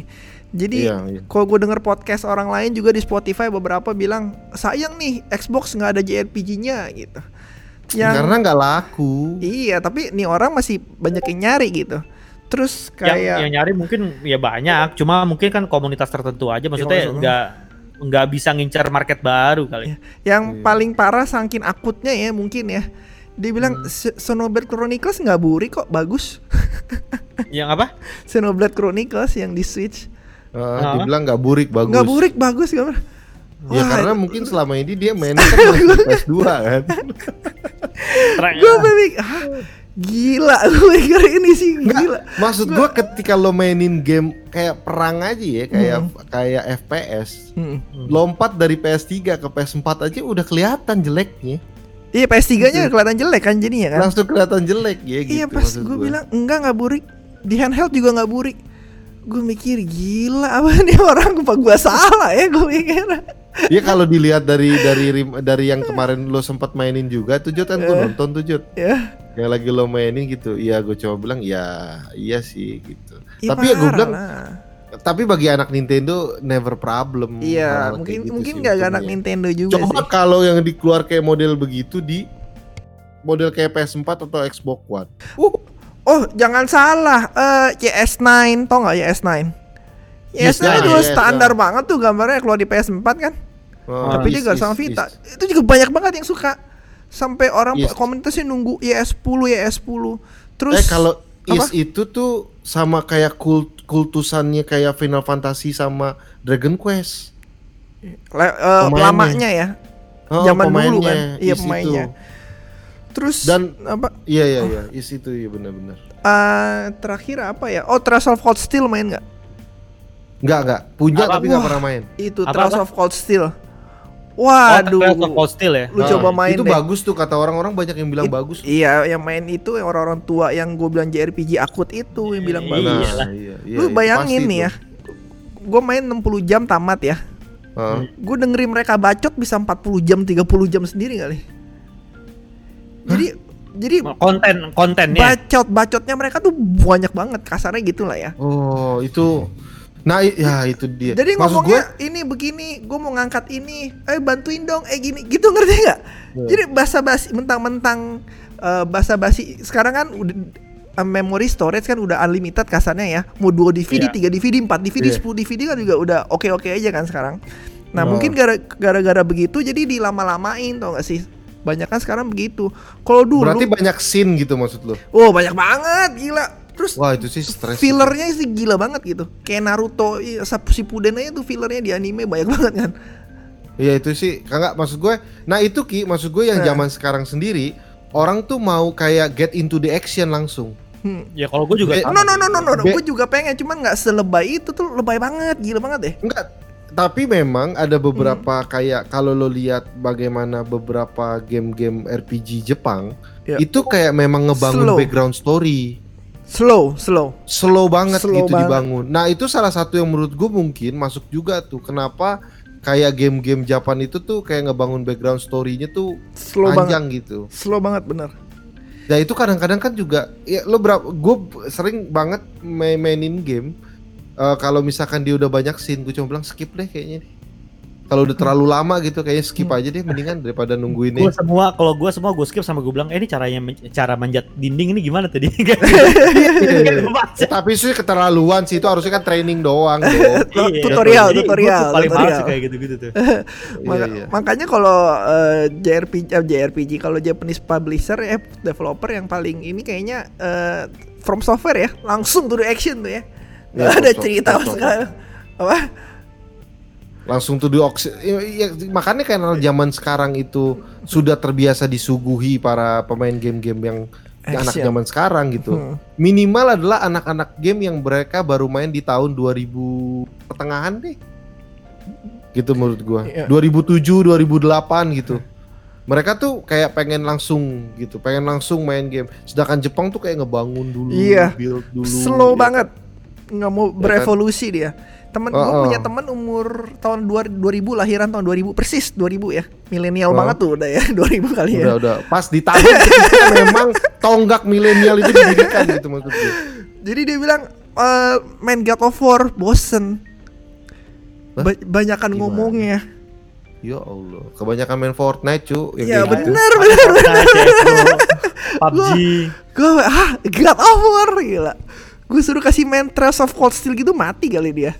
Jadi Iya, iya. kalau gue denger podcast orang lain juga di Spotify beberapa bilang sayang nih Xbox nggak ada JRPG-nya gitu. Yang karena nggak laku Iya, tapi nih orang masih banyak yang nyari gitu. Terus yang, kayak yang nyari mungkin ya banyak, cuma mungkin kan komunitas tertentu aja maksudnya komunitas nggak nggak bisa ngincar market baru kali. yang Iya. paling parah saking akutnya ya mungkin ya. Dia bilang Hmm. "Se- Xenoblade Chronicles nggak buri kok, bagus. Yang apa? Xenoblade Chronicles yang di Switch Eh, Ah. dibilang nggak burik bagus nggak burik bagus gambar. ya Wah, karena mungkin selama ini dia main kan masih PS2 kan gue "Hah? gila gue mikir ini sih gila. maksud gua ketika lo mainin game kayak perang aja ya kayak Hmm. kayak FPS Hmm. lompat dari PS3 ke PS4 aja udah kelihatan jeleknya Iya PS3-nya kelihatan jelek kan jadinya kan. langsung kelihatan jelek ya gitu iya pas gue bilang enggak nggak burik di handheld juga nggak burik. Gue mikir gila apa nih orang apa gua salah ya gue mikir. ya kalau dilihat dari dari dari yang kemarin lo sempat mainin juga tuh Jod kan gua Eh. nonton tuh Jod Ya. yang lagi lo mainin gitu iya gue coba bilang ya iya sih gitu Ih, tapi ya gue bilang lah. Tapi bagi anak Nintendo never problem Iya, mungkin gitu mungkin sih gak anak. Nintendo juga coba sih. kalau yang dikeluar kayak model begitu di model kayak PS4 atau Xbox One Uh, oh, jangan salah. Eh, YS9, tau nggak YS9? Yes, YS9 ya, itu yes, standar ya. banget tuh gambarnya keluar di PS4 kan. Oh, Tapi dia is- gak sama Vita. Itu juga banyak banget yang suka. Sampai orang Yes. komunitasnya nunggu YS10, YS10. Terus eh kalau is itu tuh sama kayak kult kultusannya kayak Final Fantasy sama Dragon Quest le- eh, pemainnya. lamanya ya. Oh, Zaman dulu kan. Iya, pemainnya. itu. Terus Dan- apa? Iya iya iya, is itu iya benar-benar. eh, terakhir apa ya? Oh, Trails of Cold Steel main nggak? Enggak enggak, punya Apa? tapi enggak Wah. pernah main. Itu apa? of Cold Steel. Oh, Waduh. Of Cold Steel ya. Lu Nah, coba main Itu deh. bagus tuh kata orang-orang banyak yang bilang It- bagus. Iya, yang main itu yang orang-orang tua yang gue bilang JRPG akut itu yang bilang Iya. bagus. iyalah. iya, iya, Lu bayangin nih ya. Gue main 60 jam tamat ya. Heeh. Gue dengerin mereka bacot bisa 40 jam, 30 jam sendiri kali. Jadi jadi Konten kontennya. bacot bacotnya mereka tuh banyak banget kasarnya gitu lah ya. Oh, itu Nah, ya itu dia. Jadi Maksud ngomongnya ini begini, gue mau ngangkat ini, eh bantuin dong, eh gini, gitu ngerti nggak? Iya. Jadi basa-basi, mentang-mentang eh, basa-basi. Sekarang kan udah eh, memory storage kan udah unlimited kasarnya ya. Mau 2 DVD. 3 DVD, 4 DVD, Iya. 10 DVD kan juga udah oke-oke aja kan sekarang. Nah, Oh. mungkin gara- gara-gara begitu jadi dilama-lamain tau gak sih? Banyak kan sekarang begitu. Kalau dulu, Berarti banyak scene gitu maksud lu. oh banyak banget, gila. Terus Wah, itu sih stres. fillernya sih gila banget gitu. Kayak Naruto, iya, Shippuden aja tuh fillernya di anime banyak banget kan. Iya, itu sih kagak maksud gue. Nah, itu Ki, maksud gue yang Nah. zaman sekarang sendiri orang tuh mau kayak get into the action langsung. Hmm. Ya kalau gue juga Eh, sama No no no no no, no. Be- gue juga pengen cuman nggak selebay itu tuh lebay banget, gila banget deh. Enggak, tapi memang ada beberapa Hmm. kayak kalau lo lihat bagaimana beberapa game-game RPG Jepang Ya. itu kayak memang ngebangun Slow. background story. Slow, slow. Slow banget Slow gitu banget. dibangun. Nah, itu salah satu yang menurut gue mungkin masuk juga tuh. Kenapa kayak game-game Japan itu tuh kayak ngebangun background story-nya tuh Slow banget. panjang gitu. Slow banget bener. Ya itu kadang-kadang kan juga ya lo berapa gue sering banget main mainin game eh, kalau misalkan dia udah banyak scene gue cuma bilang skip deh kayaknya. Kalau udah terlalu lama gitu kayaknya skip Hmm. aja deh mendingan daripada nungguin ini. semua kalau gue semua gue skip sama gue bilang, eh ini caranya cara manjat dinding ini gimana tadi? Tapi sih keterlaluan sih itu harusnya kan training doang. Iya, tutorial, tutorial, gua paling tutorial. kayak gitu-gitu tuh. Iya, iya. Makanya kalau eh, JRPG, eh, JRPG kalau Japanese publisher ya developer yang paling ini kayaknya eh, From Software ya, langsung to the action tuh ya. Ya, Gak ada cerita sekali. Apa? Langsung tuh di auction. Ya, ya, makanya karena zaman sekarang itu sudah terbiasa disuguhi para pemain game-game yang anak Action. zaman sekarang gitu. Hmm. Minimal adalah anak-anak game yang mereka baru main di tahun 2000 pertengahan deh. Gitu menurut gua. Iya. 2007, 2008 gitu. Mereka tuh kayak pengen langsung gitu, pengen langsung main game. Sedangkan Jepang tuh kayak ngebangun dulu, Iya. build dulu. Slow ya. banget. Nggak mau berevolusi dia. Temen gue Oh, oh. punya temen umur tahun 2 2000 lahiran tahun 2000 persis 2000 ya. Milenial Oh. banget tuh udah ya 2000 kali ya. Udah udah pas di tahun memang tonggak milenial itu didirikan gitu maksud gue. Jadi dia bilang eh, main God of War bosen. Ba- banyakan Gimana? ngomongnya. Ya Allah, kebanyakan main Fortnite cu yang Ya kayak gitu. bener bener. PUBG. Gue ah God of War gila. Gue suruh kasih main Trails of Cold Steel gitu mati kali dia.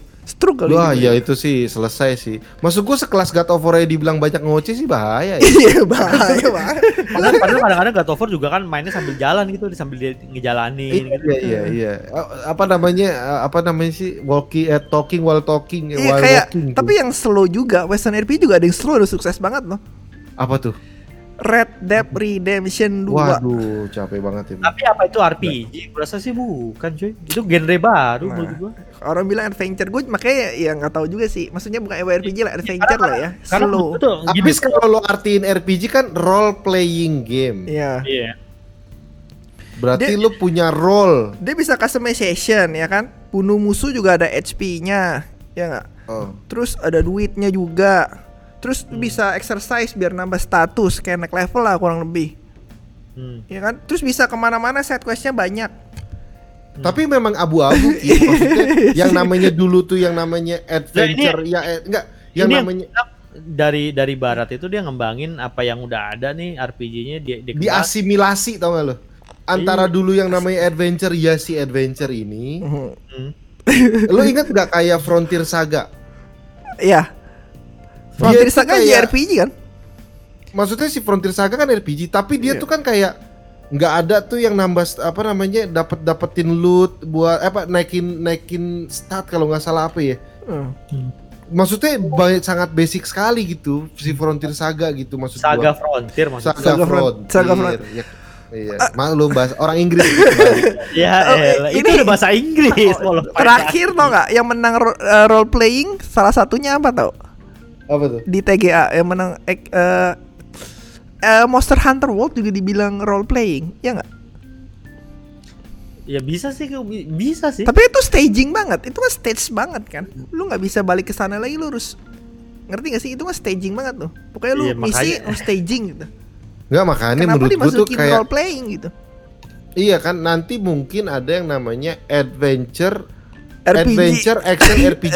Kali Wah dia. ya itu sih selesai sih. Maksud gue sekelas God of War dibilang banyak ngoceh sih bahaya ya. Iya bahaya banget. Padahal, padahal kadang-kadang God of War juga kan mainnya sambil jalan gitu, sambil dia ngejalanin gitu. Iya iya iya. Eh, Apa namanya eh, apa namanya sih walkie eh, talking while talking Iya while kayak walking. tuh. tapi yang slow juga Western RPG juga ada yang slow udah sukses banget loh. apa tuh? Red Dead Redemption 2. Waduh, capek banget ini. Tapi apa itu RPG? Gue rasa sih bukan cuy. Itu genre baru Nah. menurut gua. Orang bilang adventure gue makanya ya nggak tahu juga sih. Maksudnya bukan RPG lah, adventure lah ya. Karena Slow. betul, Tapi gini. kalau lo artiin RPG kan role playing game. Iya. Iya. Berarti Dia- lo punya role. Dia bisa customization ya kan. Bunuh musuh juga ada HP-nya. Ya nggak? Oh. Terus ada duitnya juga. Terus bisa exercise biar nambah status kayak naik level lah kurang lebih. Hmm. Ya kan? Terus bisa ke mana-mana side questnya banyak. Tapi memang abu-abu. Maksudnya yang namanya dulu tuh yang namanya adventure ya eh, enggak yang Ini namanya dari dari barat itu dia ngembangin apa yang udah ada nih RPG-nya dia, dia kembang- diasimilasi tau gak lo? Antara dulu yang namanya adventure ya si adventure ini. Hmm. lo inget gak kayak Frontier Saga? Iya. Frontier itu Saga kayak- JRPG kan? Maksudnya si Frontier Saga kan RPG, tapi dia Iya. tuh kan kayak nggak ada tuh yang nambah apa namanya dapat dapetin loot buat apa naikin naikin stat kalau nggak salah apa ya. Hmm. Maksudnya banyak sangat basic sekali gitu si Frontier Saga gitu maksud Saga gua. Frontier maksudnya. Saga, Saga Front- Frontier. Saga Front- Ya, iya. Maklum bahasa orang Inggris. gitu, Ya, Oh, elah, itu ini- udah bahasa Inggris. kalau Terakhir tau nggak yang menang ro- eh, role playing salah satunya apa tau? Apa tuh? Di TGA yang menang eh, eh, Monster Hunter World juga dibilang role playing, ya nggak? Ya bisa sih, bi- bisa sih. Tapi itu staging banget, itu kan stage banget kan. Lu nggak bisa balik ke sana lagi, lu harus ngerti gak sih? Itu kan staging banget tuh. Pokoknya lu Iya, misi makanya- lu staging gitu. Nggak makanya Kenapa menurut gua tuh kayak role playing gitu? iya kan nanti mungkin ada yang namanya adventure RPG, adventure action RPG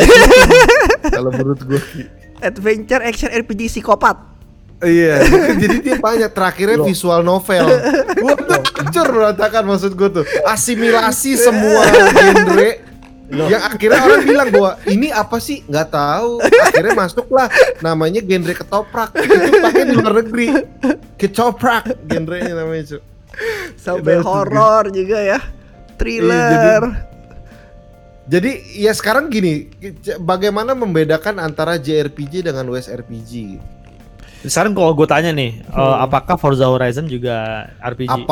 kalau menurut gua. Adventure action RPG psikopat. Iya, jadi dia banyak terakhirnya visual novel. Gua tuh hancur berantakan maksud gua tuh. Asimilasi semua genre yang akhirnya orang bilang bahwa ini apa sih nggak tahu akhirnya masuklah namanya genre ketoprak itu pakai di luar negeri ketoprak genrenya namanya cu. Sampai Itu- horor juga ya. Thriller. jadi ya sekarang gini bagaimana membedakan antara JRPG dengan WSRPG Sekarang kalau gue tanya nih, eh, apakah Forza Horizon juga RPG? Apa?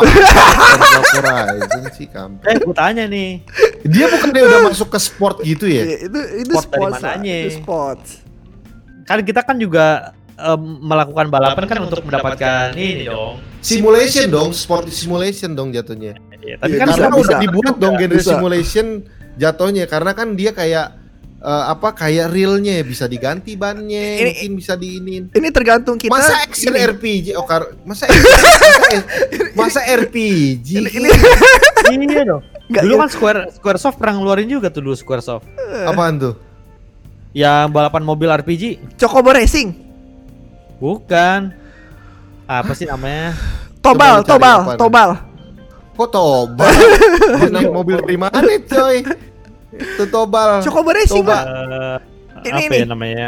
Forza Horizon sih kampret. Eh, gue tanya nih. Dia bukannya udah masuk ke sport gitu ya? Iya, itu itu Sport dari mananya? itu sports. Kan kita kan juga em, melakukan balapan kan untuk mendapatkan ini dong. Simulation dong, sport simulation dong jatuhnya. Iya, tapi Iya, kan sekarang udah dibuat dong genre Bisa. simulation jatuhnya karena kan dia kayak eh, apa kayak realnya bisa diganti bannya Ini- mungkin bisa diinin Ini tergantung kita. masa action RPG oh kar masa masa, masa RPG Ini, ini iya dong. Nggak, dulu iya. kan Square Squaresoft pernah ngeluarin juga tuh dulu Squaresoft. apaan tuh Yang balapan mobil RPG. Chocobo Racing, Bukan. Apa sih namanya? Tobal, Tobal. Tobal. Kok tobal Dia naik mobil dari mana coy itu tobal Chocobo Racing, Coba. Pak. Eh, Ini, apa ini. ya namanya?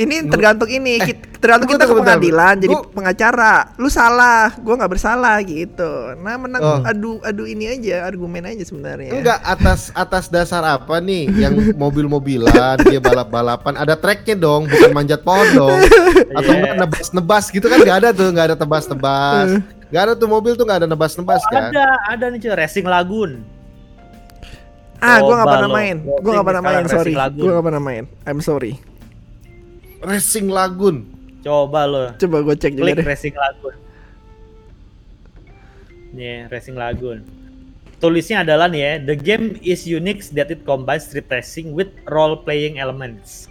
Ini tergantung ini, Eh, tergantung kita ke bentar. pengadilan jadi Gua- pengacara. Lu salah, gua nggak bersalah gitu. Nah, menang Oh. adu adu ini aja, argumen aja sebenarnya. Enggak atas atas dasar apa nih yang mobil-mobilan dia balap-balapan ada treknya dong bukan manjat pohon dong atau enggak nebas-nebas gitu kan nggak ada tuh nggak ada tebas-tebas nggak ada tuh mobil tuh nggak ada nebas-nebas kan Ada, ada nih cuy, Racing Lagoon. Ah, gua nggak Coba pernah main. Gua nggak Racing pernah main, sorry. Gua nggak pernah main. I'm sorry. Racing Lagoon Coba lo. Coba gua cek juga Klik deh. Racing Lagoon. Nih, Racing Lagoon. Tulisnya adalah nih ya, the game is unique that it combines street racing with role playing elements.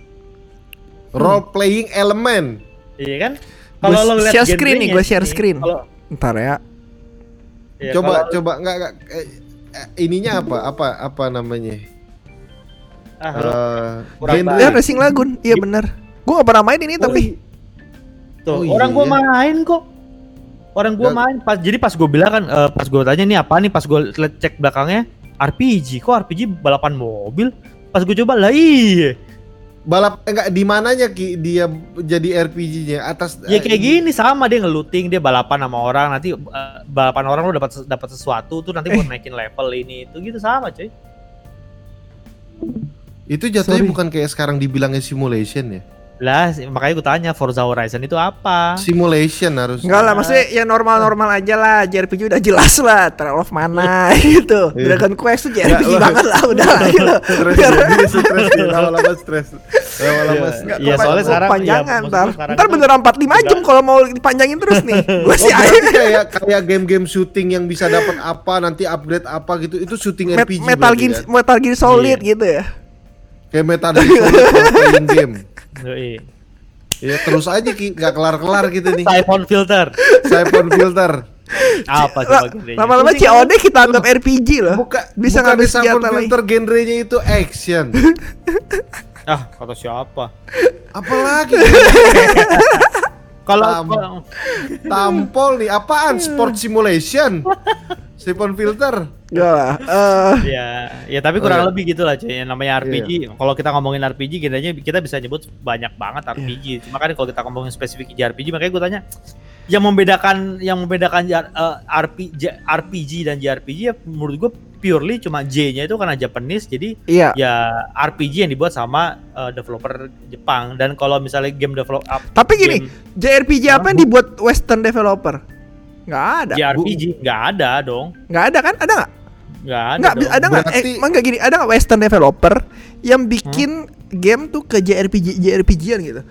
role playing element Iya kan? Kalau lo lihat share screen nih, gua share screen. Kalau Ntar ya. iya, coba kalau- coba enggak enggak eh, eh, ininya apa apa apa namanya ah, Eh, kurang genre. Ya Racing Lagoon. Iya benar. Gua nggak pernah main ini tapi Tuh, Oh, orang gua iya. main kok. Orang gua Nggak- main. Pas jadi pas gua bilang kan eh, pas gua tanya nih apa nih? Pas gua liat cek belakangnya RPG kok RPG balapan mobil? Pas gua coba lah iya. Balap enggak di mananya ki? Dia jadi RPG-nya atas ya eh, kayak gini sama dia ngeluting dia balapan sama orang. Nanti eh, balapan orang lu dapat dapat sesuatu tuh nanti buat naikin level ini itu gitu sama cuy itu jatuhnya Sorry. bukan kayak sekarang dibilangnya simulation ya lah makanya gua tanya Forza Horizon itu apa simulation harus Enggak lah, maksudnya ya normal-normal aja lah. JRPG udah jelas lah, Trail of Mana gitu. Iya. Dragon Quest tuh JRPG banget lah, udah lah gitu. stres dia stres dia lama-lama stres lama-lama stres. Iya, soalnya sekarang- panjangan iya, maksud ntar. Ntar beneran 45 jam kalau mau dipanjangin terus nih. Gue Oh, sih kayak kayak game-game shooting yang bisa dapat apa nanti upgrade apa gitu itu shooting RPG Metal Gear kan? Metal Gear Solid gitu ya. Kayak Solid role playing game. Yoi. ya terus aja ki nggak kelar-kelar gitu nih. Siphon filter. Siphon filter. Apa coba genrenya? Lama-lama? COD kita anggap RPG loh. buka Bisa senjata lagi. filter genrenya itu action. Ah kata siapa? Apalagi? Kalau Tam- tampol nih apaan? Sport simulation? Siphon filter Gak lah. eh, ya ya tapi kurang Oh, iya. lebih gitu lah cuy yang namanya RPG kalau kita ngomongin RPG genrenya kita bisa nyebut banyak banget RPG cuma kan kalau kita ngomongin spesifik JRPG makanya gue tanya yang membedakan yang membedakan eh, RPG RPG dan JRPG ya menurut gue purely cuma J-nya itu karena Japanese jadi iya. ya RPG yang dibuat sama eh, developer Jepang dan kalau misalnya game develop up Tapi gini, game JRPG apa yang dibuat Western developer? Nggak ada. JRPG nggak ada dong Nggak ada kan? Ada nggak? Nggak ada Nggak, dong. ada nggak? Eh, Berarti- emang nggak gini, ada nggak Western developer yang bikin game tuh ke JRPG JRPG-an gitu?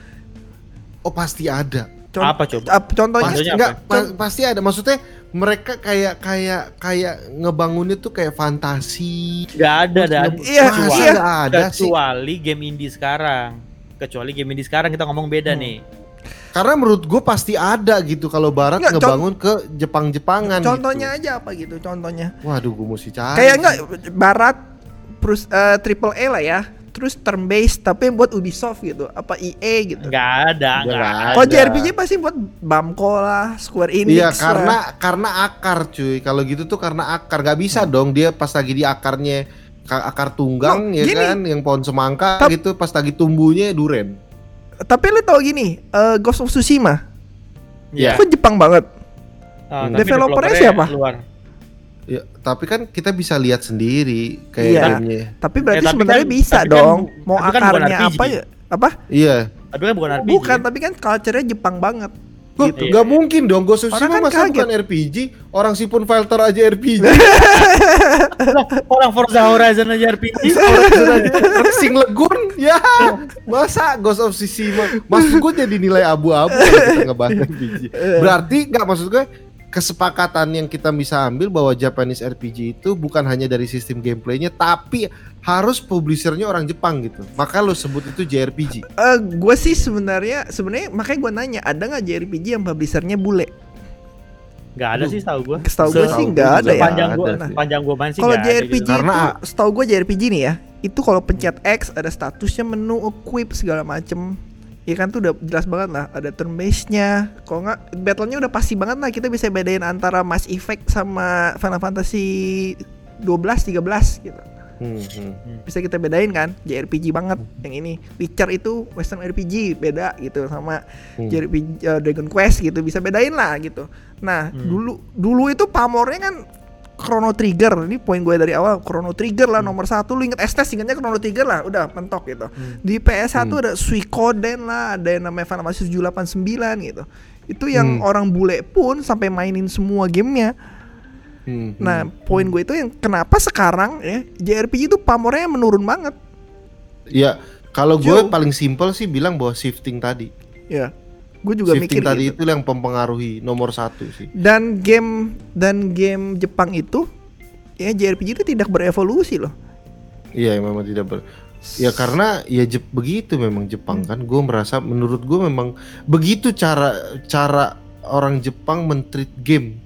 oh pasti ada Con- Apa coba? ap- contohnya pasti Contohnya enggak apa? pa- pasti ada maksudnya mereka kayak kayak kayak ngebangunnya tuh kayak fantasi nggak ada dan Iya, iya. ada sih kecuali game indie sekarang kecuali game indie sekarang kita ngomong beda Hmm. nih karena menurut gue pasti ada gitu kalau barat Nggak, ngebangun ke Jepang-Jepangan Contohnya gitu. aja apa gitu? Contohnya. waduh gue mesti cari Kayak enggak barat terus eh, triple A lah ya. Terus turn based tapi yang buat Ubisoft gitu, apa EA gitu. nggak ada Nggak nggak ada. Kalau JRPG pasti buat Bamco lah, Square Enix Iya lah. karena karena akar cuy kalau gitu tuh karena akar gak bisa dong dia pas lagi di akarnya ka- akar tunggang No, ya gini. kan yang pohon semangka Tap- gitu pas lagi tumbuhnya duren Tapi lu tau gini, eh, Ghost of Tsushima, Iya. kok Jepang banget? Tapi Developernya siapa? luar ya tapi kan kita bisa lihat sendiri kayak Iya. gamenya Tapi berarti tapi sebenarnya kan- bisa tapi kan dong. Mau tapi kan bukan akarnya RPG. apa ya? Apa? iya Tapi kan bukan RPG. Bukan, ya? tapi kan culture-nya Jepang banget. Loh, Gitu. nggak mungkin dong Ghost of Orang Tsushima kan masa kaget. bukan RPG Orang Sipun Filter aja RPG Orang Forza Horizon aja RPG. Racing Legun Ya Masa Ghost of Tsushima Maksud gue jadi nilai abu-abu kalau kita ngebahas RPG Berarti nggak maksud gue Kesepakatan yang kita bisa ambil bahwa Japanese RPG itu bukan hanya dari sistem gameplaynya Tapi harus publishernya orang Jepang gitu Maka lo sebut itu JRPG Eh, gue sih sebenarnya sebenarnya makanya gue nanya ada nggak JRPG yang publishernya bule? Gak ada sih tahu gua. Setahu gue sih nggak ada ya. Sepanjang gua, Ada sih. sepanjang gua main sih Kalau JRPG gitu. Karena- setahu gue JRPG nih ya, itu kalau pencet X ada statusnya menu equip segala macem. Ya kan tuh udah jelas banget lah, ada turn base-nya. Kalau nggak battle-nya udah pasti banget lah kita bisa bedain antara Mass Effect sama Final Fantasy 12 13 gitu. Hmm, hmm. Bisa kita bedain kan, JRPG banget yang ini. Witcher itu Western RPG beda gitu sama Hmm. JRPG uh, Dragon Quest gitu bisa bedain lah gitu. Nah Hmm. dulu dulu itu pamornya kan Chrono Trigger. Ini poin gue dari awal Chrono Trigger lah nomor satu. Lu inget STS ingetnya Chrono Trigger lah udah mentok gitu. Di PS1 Hmm. ada Suikoden lah ada yang namanya Final Fantasy 789 gitu. Itu yang Hmm. orang bule pun sampai mainin semua gamenya. Hmm, nah hmm. poin gue itu yang kenapa sekarang ya JRPG itu pamornya menurun banget. Ya, kalau gue paling simpel sih bilang bahwa shifting tadi. ya gue juga mikir shifting tadi gitu. itu yang mempengaruhi nomor satu sih. dan game dan game Jepang itu ya JRPG itu tidak berevolusi loh Iya, memang tidak ber. Ya karena ya Jep- begitu memang Jepang Hmm. kan. Gue merasa menurut gue memang begitu cara cara orang Jepang mentreat game.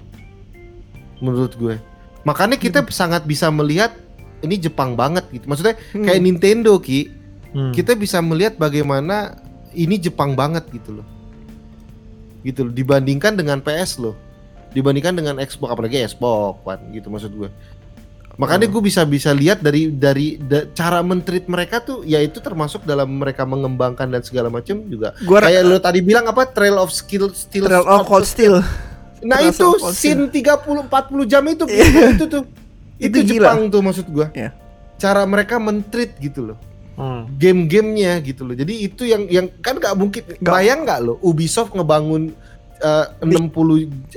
Menurut gue. Makanya kita sangat bisa melihat ini Jepang banget gitu. Maksudnya Hmm. kayak Nintendo ki, Hmm. kita bisa melihat bagaimana ini Jepang banget gitu loh. Gitu loh dibandingkan dengan PS loh. Dibandingkan dengan Xbox apalagi Xbox One gitu maksud gue. Makanya gue bisa bisa lihat dari dari da- cara mentreat mereka tuh ya itu termasuk dalam mereka mengembangkan dan segala macam juga. Gua Kayak lo tadi bilang apa Trail of Skill Steel Trail of Cold Steel Nah Trail itu scene 30 40 jam itu itu tuh. Itu Itu, gila. Jepang tuh maksud gua. Iya. Cara mereka mentreat gitu loh Hmm. game-gamenya gitu loh. Jadi itu yang yang kan nggak mungkin Nggak. bayang nggak lo Ubisoft ngebangun uh, 60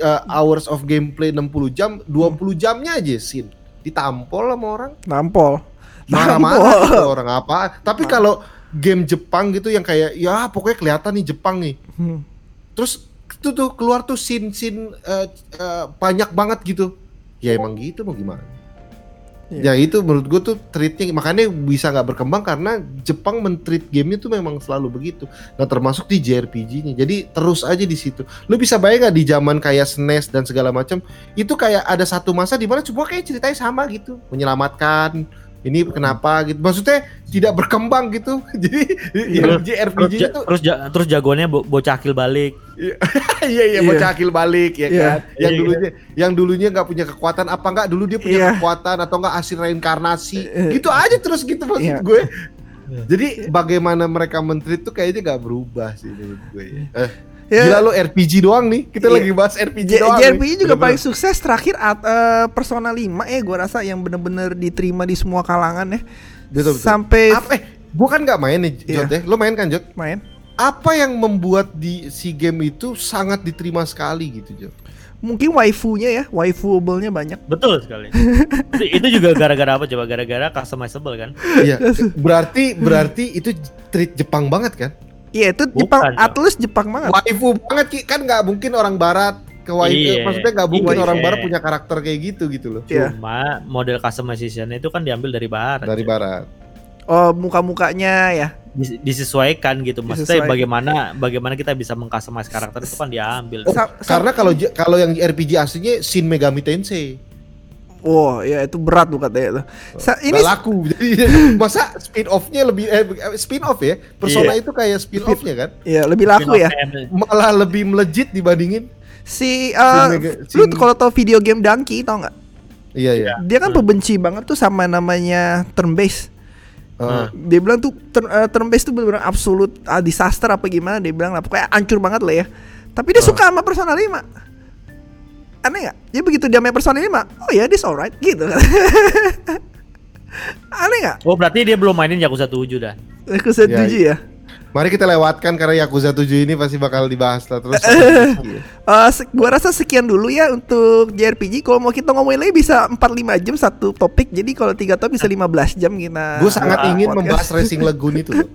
uh, hours of gameplay 60 jam, 20 jamnya aja scene ditampol sama orang. nampol Marah-marah Nampol. gitu orang apa. Tapi kalau game Jepang gitu yang kayak ya pokoknya kelihatan nih Jepang nih. Hmm. Terus itu tuh keluar tuh scene-scene uh, uh, banyak banget gitu. Ya emang gitu mau gimana? Iya. Ya itu menurut gue tuh treatnya makanya bisa nggak berkembang karena Jepang mentreat gamenya tuh memang selalu begitu. Nah termasuk di JRPG-nya. Jadi terus aja di situ. Lu bisa bayang nggak di zaman kayak SNES dan segala macam itu kayak ada satu masa di mana semua kayak ceritanya sama gitu, menyelamatkan ini kenapa gitu. Maksudnya tidak berkembang gitu. Jadi Terus, yang JRPG ja- itu terus, ja- terus jagoannya bo bocah akil balik. iya iya Iya. bocah akil balik ya Iya. kan. Yang Iya, dulunya yang dulunya nggak punya kekuatan apa enggak dulu dia punya Iya. kekuatan atau enggak hasil reinkarnasi. Iya. Gitu aja terus gitu maksud Iya. gue. Jadi bagaimana mereka menteri itu kayaknya nggak berubah sih menurut gue. ya. Eh, Ya. Gila lo RPG doang nih. Kita Iya. lagi bahas RPG J- doang. JRPG nih. juga Bener-bener. paling sukses terakhir at, eh, Persona 5 eh gue rasa yang bener-bener diterima di semua kalangan ya Betul, betul. sampai Apa eh gua kan nggak main nih Jod Iya. ya. Lo main kan Jod? main Apa yang membuat di si game itu sangat diterima sekali gitu Jod? mungkin waifunya ya waifuable-nya banyak Betul sekali. itu, itu juga gara-gara apa coba? Gara-gara customizable kan? Iya. berarti berarti itu treat Jepang banget kan? Iya itu Bukan, Jepang Cok. Atlus Jepang banget Waifu banget Ki. kan nggak mungkin orang barat ke waifu. Iya. Maksudnya nggak mungkin Iya. orang barat punya karakter kayak gitu gitu loh. Iya. Cuma model customization itu kan diambil dari barat. Dari cuy. barat. oh muka-mukanya ya Dis- disesuaikan gitu. Maksudnya Disesuaikan. bagaimana bagaimana kita bisa mengcustomize karakter itu kan diambil. Oh, karena kalau kalau yang RPG aslinya Shin Megami Tensei. Oh ya itu berat tuh katanya tuh Sa- ini ini laku. Jadi masa spin off-nya lebih eh, spin off ya? Persona itu kayak spin off-nya kan? ya lebih laku ya Malah lebih melejit dibandingin si eh Mega- lu kalau tau video game Donkey tau nggak Iya iya. dia kan Hmm. pembenci banget tuh sama namanya turn based Heeh. dia bilang tuh turn, eh, turn based tuh benar-benar absolut ah, disaster apa gimana dia bilang lah pokoknya hancur banget lah ya tapi dia Ah. suka sama Persona 5 aneh nggak? Dia begitu dia main Persona 5 oh ya this alright gitu. Aneh nggak? Oh berarti dia belum mainin Yakuza 7 dah. aku setuju ya Mari kita lewatkan karena Yakuza 7 ini pasti bakal dibahas lah terus. Eh, se- gua rasa sekian dulu ya untuk JRPG. Kalau mau kita ngomongin lagi bisa 4-5 jam satu topik. Jadi kalau tiga topik bisa 15 jam kita. Gue sangat uh, ingin podcast. membahas Racing Lagoon itu. Eh,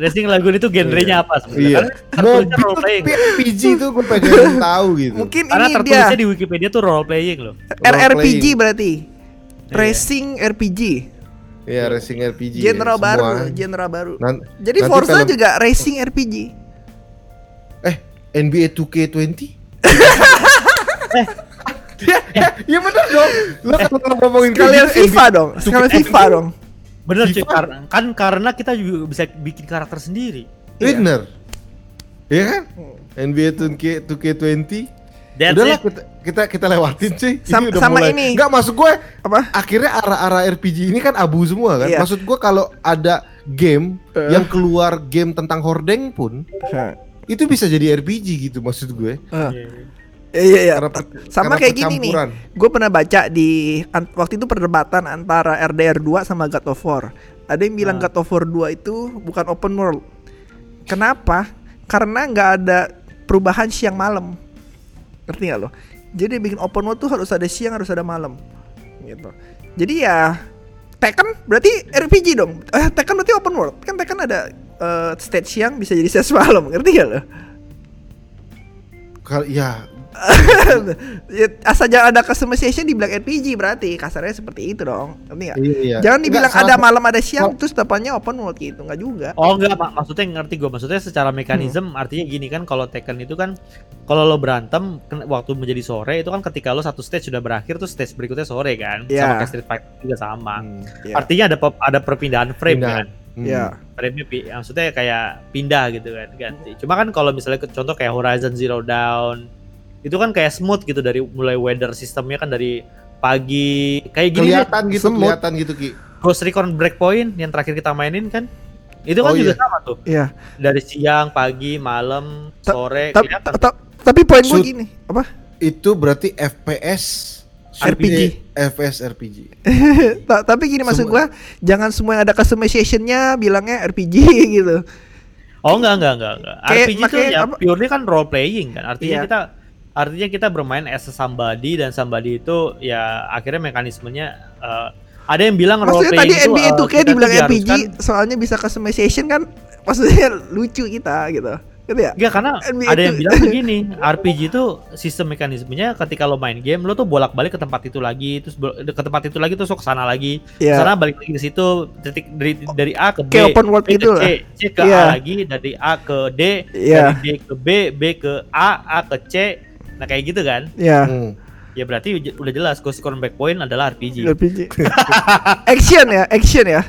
Racing Lagoon itu genrenya apa sebenarnya? Iya. Kan Mobil tapi RPG itu gue pengen tahu gitu. Mungkin Karena ini dia tertulisnya di Wikipedia tuh role playing loh. RRPG berarti. Iya. Racing RPG. Iya, Racing RPG. Genre ya, baru, semua. genre baru. Nan- Jadi nanti Forza film- juga racing RPG. Eh, NBA 2K20? Ya, ya, ya bener dong. Lo kalau ngomongin Kalian FIFA dong, sekalian eh, FIFA dong. Bener cuy, kan karena kita juga bisa bikin karakter sendiri. Iya. Bener. Iya kan? NBA 2K 2K20. That's Udahlah it. kita, kita kita lewatin sih. Sam- udah sama mulai. ini. Enggak maksud gue Apa? akhirnya arah-arah RPG ini kan abu semua kan. Iya. Maksud gue kalau ada game Eh. yang keluar game tentang hordeng pun itu bisa jadi RPG gitu maksud gue. Iya iya iya. Karena per- Sama karena kayak gini nih. Gue pernah baca di an- waktu itu perdebatan antara RDR 2 sama God of War. Ada yang bilang Ah. God of War 2 itu bukan open world. Kenapa? Karena nggak ada perubahan siang malam. Ngerti nggak lo? Jadi bikin open world tuh harus ada siang, harus ada malam. Gitu. Jadi ya Tekken berarti RPG dong. Eh, Tekken berarti open world. Kan Tekken ada eh, stage siang bisa jadi stage malam. Ngerti gak lo? Kal- ya ya, asal jangan ada customization di Black RPG berarti kasarnya seperti itu dong ngerti iya, iya. Jangan dibilang Enggak, ada malam ada siang Oh. terus depannya open world gitu nggak juga. Oh enggak, Mak. maksudnya ngerti gue. Maksudnya secara mekanisme artinya gini kan kalau Tekken itu kan kalau lo berantem waktu menjadi sore itu kan ketika lo satu stage sudah berakhir tuh stage berikutnya sore kan. Iya. Sama kayak Street Fighter juga sama. Hmm, Iya. Artinya ada ada perpindahan frame Pindahan. kan. hmm. Iya. Frame-nya maksudnya kayak pindah gitu kan ganti. Cuma kan kalau misalnya contoh kayak Horizon Zero Dawn itu kan kayak smooth gitu dari mulai weather sistemnya kan dari pagi kayak gini deh, kelihatan gitu, semut. kelihatan gitu Ki. Ghost Recon Breakpoint yang terakhir kita mainin kan itu kan Oh, juga iya. sama tuh Iya. dari siang pagi malam Ta- sore Tapi kelihatan ta- tapi poin gue gini apa? Itu berarti FPS RPG. FPS RPG. Ta- tapi gini maksud gua jangan semua yang ada customizationnya bilangnya RPG gitu. oh enggak enggak enggak, enggak. Kayak- RPG itu ya apa- purely kan role playing kan artinya Iya. kita artinya kita bermain as a somebody dan somebody itu ya akhirnya mekanismenya eh, ada yang bilang role Maksudnya playing tadi itu NBA eh, tuh kayak dibilang RPG soalnya bisa customization kan maksudnya lucu kita gitu. Gitu ya? Enggak karena NBA ada yang itu- bilang begini, RPG itu sistem mekanismenya ketika lo main game lo tuh bolak-balik ke tempat itu lagi, terus ke tempat itu lagi terus ke sana lagi. Iya. Sana balik lagi ke situ titik dari dari A ke B. Kayak open world B ke gitu C. C ke Iya. A lagi, dari A ke D, Iya. dari D ke B, B ke A, A ke C. Nah kayak gitu kan. Ya. Hmm. Ya berarti udah jelas Ghost Recon Breakpoint adalah RPG. RPG. action ya, action ya.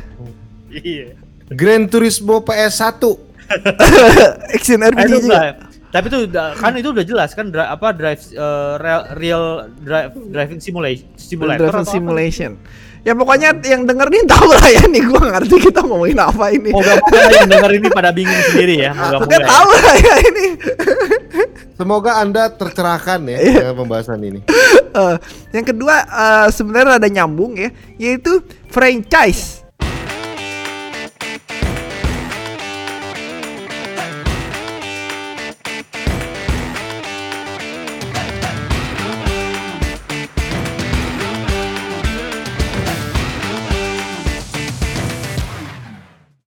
Iya. Gran Turismo PS1. action RPG itu juga. Tapi itu kan itu udah jelas kan dra- apa drive eh, real, real drive, driving simulation simulator Driving atau apa? simulation. Ya pokoknya yang denger nih tahu lah ya nih gua ngerti kita ngomongin apa ini. Moga-moga yang denger ini pada bingung sendiri ya. Moga-moga. Ya. tahu lah ya ini. Semoga Anda tercerahkan ya Iya. dengan pembahasan ini. Eh, yang kedua eh, sebenarnya ada nyambung ya, yaitu franchise.